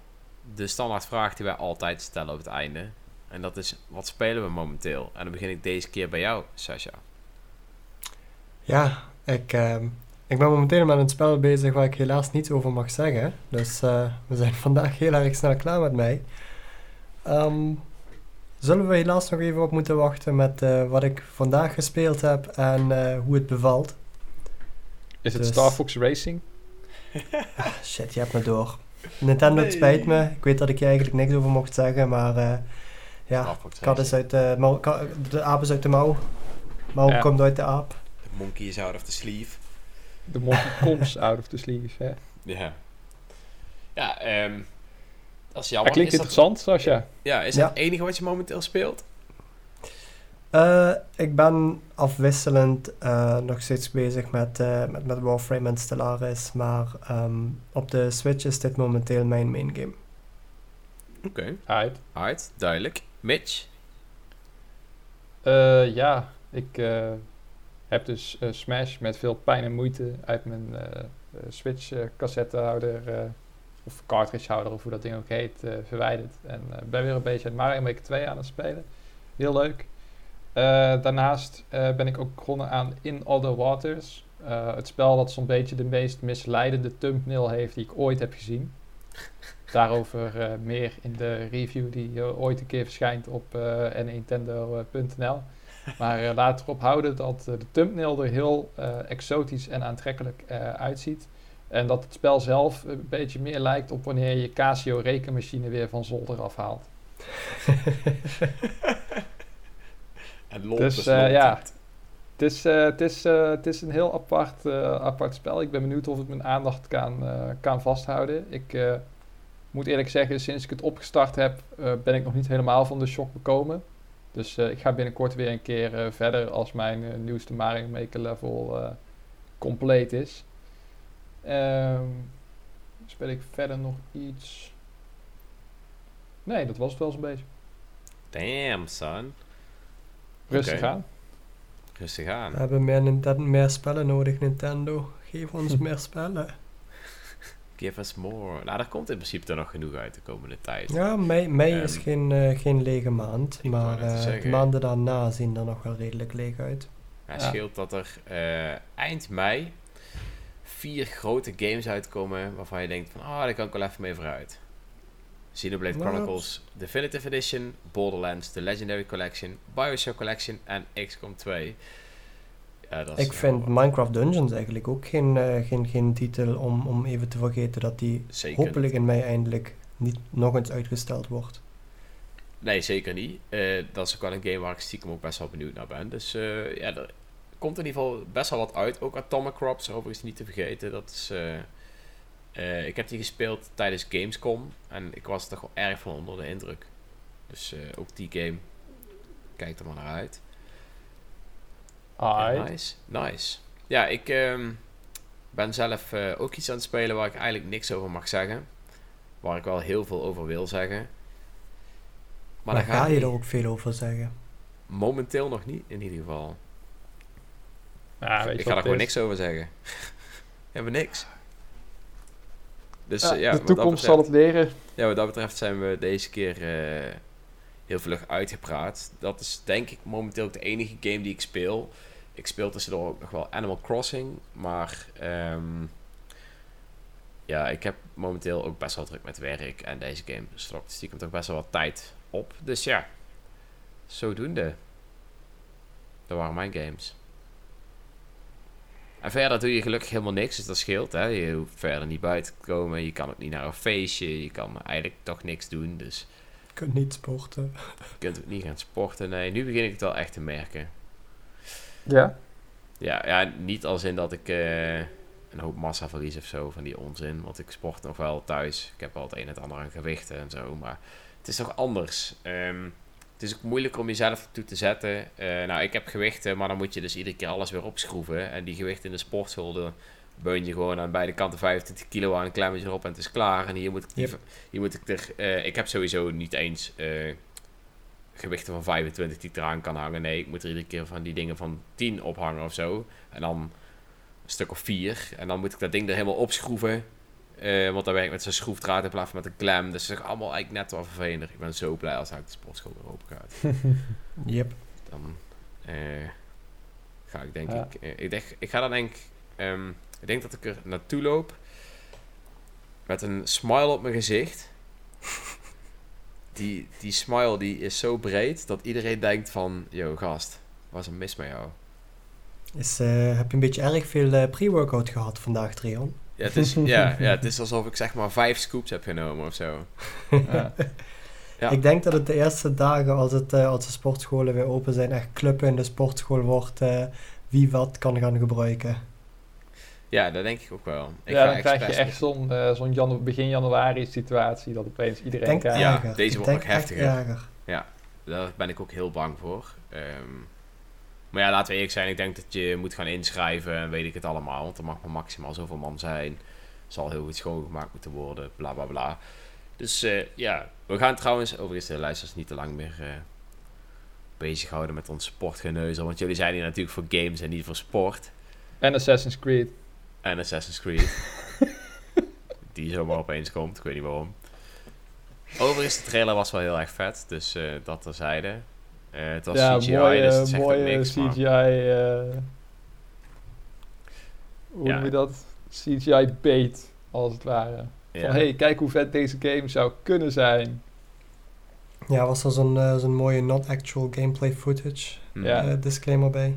A: de standaardvraag die wij altijd stellen op het einde. En dat is, wat spelen we momenteel? En dan begin ik deze keer bij jou, Sasha.
C: Ja, ik, ehm, ik ben momenteel met een spel bezig waar ik helaas niets over mag zeggen. Dus eh, we zijn [LAUGHS] vandaag heel erg snel klaar met mij. Ehm, zullen we helaas nog even op moeten wachten met eh, wat ik vandaag gespeeld heb en eh, hoe het bevalt?
B: Is het
C: Dus-
B: Star Fox Racing? [LAUGHS]
C: Ah, shit, je hebt me door. Nintendo, het spijt me. Ik weet dat ik je eigenlijk niks over mocht zeggen, maar eh, ja, kat is uit de, mouw, de aap is uit de mouw. Mouw
B: Ja.
C: komt uit de aap.
A: Monkey is out of the sleeve.
B: De Monkey [LAUGHS] comes out of the sleeve, hè?
A: Ja. Ja, ehm dat is
B: Dat klinkt
A: is dat,
B: interessant, Sascha.
A: ja, is
C: Ja.
A: dat het enige wat je momenteel speelt?
C: Eh, ik ben afwisselend eh, nog steeds bezig met, eh, met, met Warframe en Stellaris, maar ehm, op de Switch is dit momenteel mijn main game.
A: Oké,
B: Uit.
A: alright, duidelijk. Mitch?
B: Eh, ja, ik eh, heb dus eh, Smash met veel pijn en moeite uit mijn eh, eh, Switch eh, cassettehouder eh, of cartridgehouder of hoe dat ding ook heet verwijderd. En ben weer een beetje Mario Maker 2 aan het spelen. Heel leuk. Daarnaast ben ik ook begonnen aan In Other Waters. Het spel dat zo'n beetje de meest misleidende thumbnail heeft die ik ooit heb gezien. [LAUGHS] Daarover meer in de review die ooit een keer verschijnt op nintendo.nl. Maar eh, laat erop houden dat eh, de thumbnail er heel eh, exotisch en aantrekkelijk uitziet. En dat het spel zelf een beetje meer lijkt op wanneer je Casio rekenmachine weer van zolder afhaalt. [LAUGHS]
A: En lont
B: Dus, ja. Het is, het, is, het is een heel apart, apart spel. Ik ben benieuwd of het mijn aandacht kan, kan vasthouden. Ik moet eerlijk zeggen, sinds ik het opgestart heb, ben ik nog niet helemaal van de shock bekomen. Dus eh, ik ga binnenkort weer een keer eh, verder als mijn eh, nieuwste Mario Maker level eh, compleet is. Ehm, speel ik verder nog iets? Nee, dat was het wel zo'n beetje.
A: Damn, son.
B: Rustig aan.
A: Rustig aan.
C: We hebben meer, Nintendo, meer spellen nodig, Nintendo. Geef ons [LAUGHS] meer spellen.
A: Give us more. Nou, daar komt in principe er nog genoeg uit de komende tijd.
C: Ja, mei, mei is
A: Ehm,
C: geen, eh, geen lege maand. Maar eh, de
A: zeggen.
C: maanden daarna zien er nog wel redelijk leeg uit.
A: Het
B: Ja.
A: scheelt dat er eh, eind mei vier grote games uitkomen waarvan je denkt van, ah, daar kan ik wel even mee vooruit. Xenoblade Chronicles Definitive Edition, Borderlands The Legendary Collection, Bioshock Collection en XCOM 2. Ja, dat is
C: Ik vind
A: wel-
C: Minecraft Dungeons eigenlijk ook geen, eh, geen, geen titel om, om even te vergeten dat die
A: zeker
C: hopelijk in mei eindelijk niet nog eens uitgesteld wordt.
A: Nee, zeker niet. Eh, dat is ook wel een game waar ik stiekem ook best wel benieuwd naar ben. Dus eh, ja, er komt in ieder geval best wel wat uit. Ook Atomic Crops, overigens niet te vergeten. Dat is, ik heb die gespeeld tijdens Gamescom. En ik was er toch wel erg van onder de indruk. Dus ook die game, kijk er maar naar uit. Ja, nice, nice. Ja, ik ehm, ben zelf eh, ook iets aan het spelen waar ik eigenlijk niks over mag zeggen. Waar ik wel heel veel over wil zeggen.
C: Maar,
A: daar
C: dan ga je
A: niet.
C: er ook veel over zeggen.
A: Momenteel nog niet, in ieder geval.
B: Ja, weet je
A: ik ga er gewoon
B: is?
A: niks over zeggen. [LAUGHS] Hebben niks. Dus
B: Ja,
A: eh, ja,
B: de toekomst zal het leren.
A: Ja, wat dat betreft zijn we deze keer eh, heel vlug uitgepraat. Dat is denk ik momenteel ook de enige game die ik speel. Ik speel tussendoor ook nog wel Animal Crossing, maar ehm, ja, ik heb momenteel ook best wel druk met werk en deze game slokt stiekem toch best wel wat tijd op. Dus ja, zodoende. Dat waren mijn games. En verder doe je gelukkig helemaal niks, dus dat scheelt. Hè? Je hoeft verder niet buiten te komen. Je kan ook niet naar een feestje. Je kan eigenlijk toch niks doen. Dus
C: Je kunt niet sporten.
A: je kunt ook niet gaan sporten. Nee, nu begin ik het wel echt te merken.
B: Ja.
A: Ja, ja niet als in dat ik eh, een hoop massa verlies of zo van die onzin. Want ik sport nog wel thuis. Ik heb wel het een en het ander aan gewichten en zo. Maar het is toch anders. Ehm, het is ook moeilijk om jezelf toe te zetten. Eh, nou, ik heb gewichten, maar dan moet je dus iedere keer alles weer opschroeven. En die gewichten in de sportschool, dan beun je gewoon aan beide kanten 25 kilo aan, een klein beetje erop en het is klaar. En hier moet ik,
C: Yep.
A: hier moet ik er... eh, ik heb sowieso niet eens gewichten van 25 die ik eraan kan hangen. Nee, ik moet er iedere keer van die dingen van 10 ophangen of zo. En dan een stuk of 4. En dan moet ik dat ding er helemaal opschroeven. Eh, want dan werk ik met zo'n schroefdraad in plaats van met een klem. Dus dat is allemaal eigenlijk net wel vervelend. Ik ben zo blij als uit de sportschool weer open gaat. [LAUGHS]
C: Yep.
A: Dan eh, ga ik denk
B: Ja.
A: ik... eh, ik, denk, ik ga dan denk ik... ehm, ik denk dat ik er naartoe loop. Met een smile op mijn gezicht. Die, die smile die is zo breed dat iedereen denkt van... Yo gast, is er mis met jou?
C: Is, eh, heb je een beetje erg veel eh, pre-workout gehad vandaag, Trion?
A: Ja het, is, ja, [LAUGHS] ja, het is alsof ik zeg maar vijf scoops heb genomen of zo. [LAUGHS]
B: Ja.
A: Ja.
C: Ik denk dat het de eerste dagen als, het, eh, als de sportscholen weer open zijn, echt clubben in de sportschool wordt wie wat kan gaan gebruiken.
A: Ja, dat denk ik ook wel. Ik
B: ja,
A: ga
B: dan krijg je echt zo'n eh, zo'n janu- begin januari situatie dat opeens iedereen
C: denk
B: krijgt.
A: Ja, deze
C: Ik
A: wordt nog
C: echt
A: heftiger.
C: erger.
A: Daar ben ik ook heel bang voor. Ehm, maar ja, laten we eerlijk zijn. Ik denk dat je moet gaan inschrijven en weet ik het allemaal. Want er mag maar maximaal zoveel man zijn. Zal heel goed schoongemaakt moeten worden. Bla bla bla. Dus eh, ja, we gaan trouwens, overigens de luisteraars niet te lang meer eh bezighouden met ons sportgeneuzel. Want jullie zijn hier natuurlijk voor games en niet voor sport.
B: En Assassin's Creed.
A: En Assassin's Creed. [LAUGHS] die zomaar opeens komt, ik weet niet waarom. Overigens, de trailer was wel heel erg vet, dus eh, dat terzijde. Eh het was
B: ja,
A: CGI,
B: mooie,
A: dus het zegt ook
B: mooie
A: niks, maar-
B: CGI. eh, hoe
A: Ja.
B: noem je dat? CGI bait, als het ware.
A: Ja.
B: Van hey, kijk hoe vet deze game zou kunnen zijn.
C: Ja, was er zo'n eh, zo'n mooie not actual gameplay footage
A: Hm.
B: Ja.
C: disclaimer bij.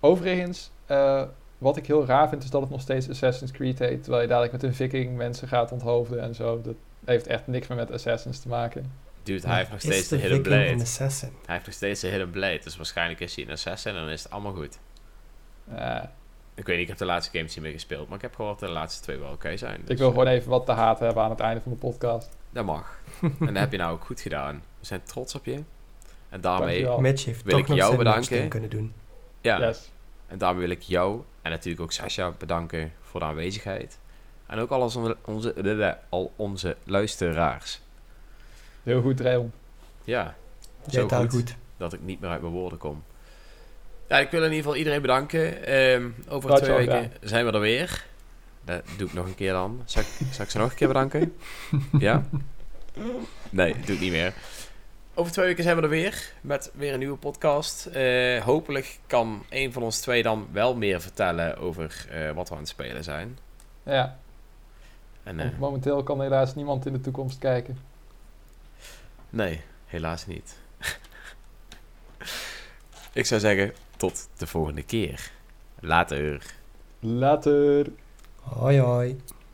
B: Overigens, eh, wat ik heel raar vind, is dat het nog steeds Assassin's Creed heet. Terwijl je dadelijk met een viking mensen gaat onthoofden en zo. Dat heeft echt niks meer met Assassins te maken.
A: Dude, hij heeft nog steeds de
C: de
A: Hidden Blade.
C: een assassin?
A: Hij heeft nog steeds de Hidden Blade, dus waarschijnlijk is hij een assassin en dan is het allemaal goed.
B: Eh,
A: Ik weet niet, ik heb de laatste games niet meer gespeeld, maar ik heb gehoord dat de laatste twee wel oké zijn.
B: ik
A: Dus,
B: wil
A: eh,
B: gewoon even wat te haat hebben aan het einde van de podcast.
A: Dat mag. [LAUGHS] en dat heb je nou ook goed gedaan. We zijn trots op je. En daarmee,
B: Dankjewel.
A: Wil ik jou bedanken.
C: kunnen doen.
A: ja,
B: Yes.
A: en daarmee wil ik jou en natuurlijk ook Sascha bedanken voor de aanwezigheid. En ook al onze, onze, al onze luisteraars.
B: Heel goed, Rayon.
A: Ja,
C: Jij
A: zo goed,
C: goed.
A: dat ik niet meer uit mijn woorden kom. Ja, ik wil in ieder geval iedereen bedanken. Ehm, over
B: Dat
A: twee weken zijn we er weer. Dat doe ik nog een keer dan. Zal ik, zal ik ze nog een keer bedanken? [LAUGHS] ja? Nee, doe ik niet meer. Over twee weken zijn we er weer met weer een nieuwe podcast. Eh, hopelijk kan een van ons twee dan wel meer vertellen over eh, wat we aan het spelen zijn.
B: Ja,
A: En, eh,
B: momenteel kan helaas niemand in de toekomst kijken.
A: nee, helaas niet. [LAUGHS] ik zou zeggen, tot de volgende keer. Later.
B: Later.
C: Hoi hoi.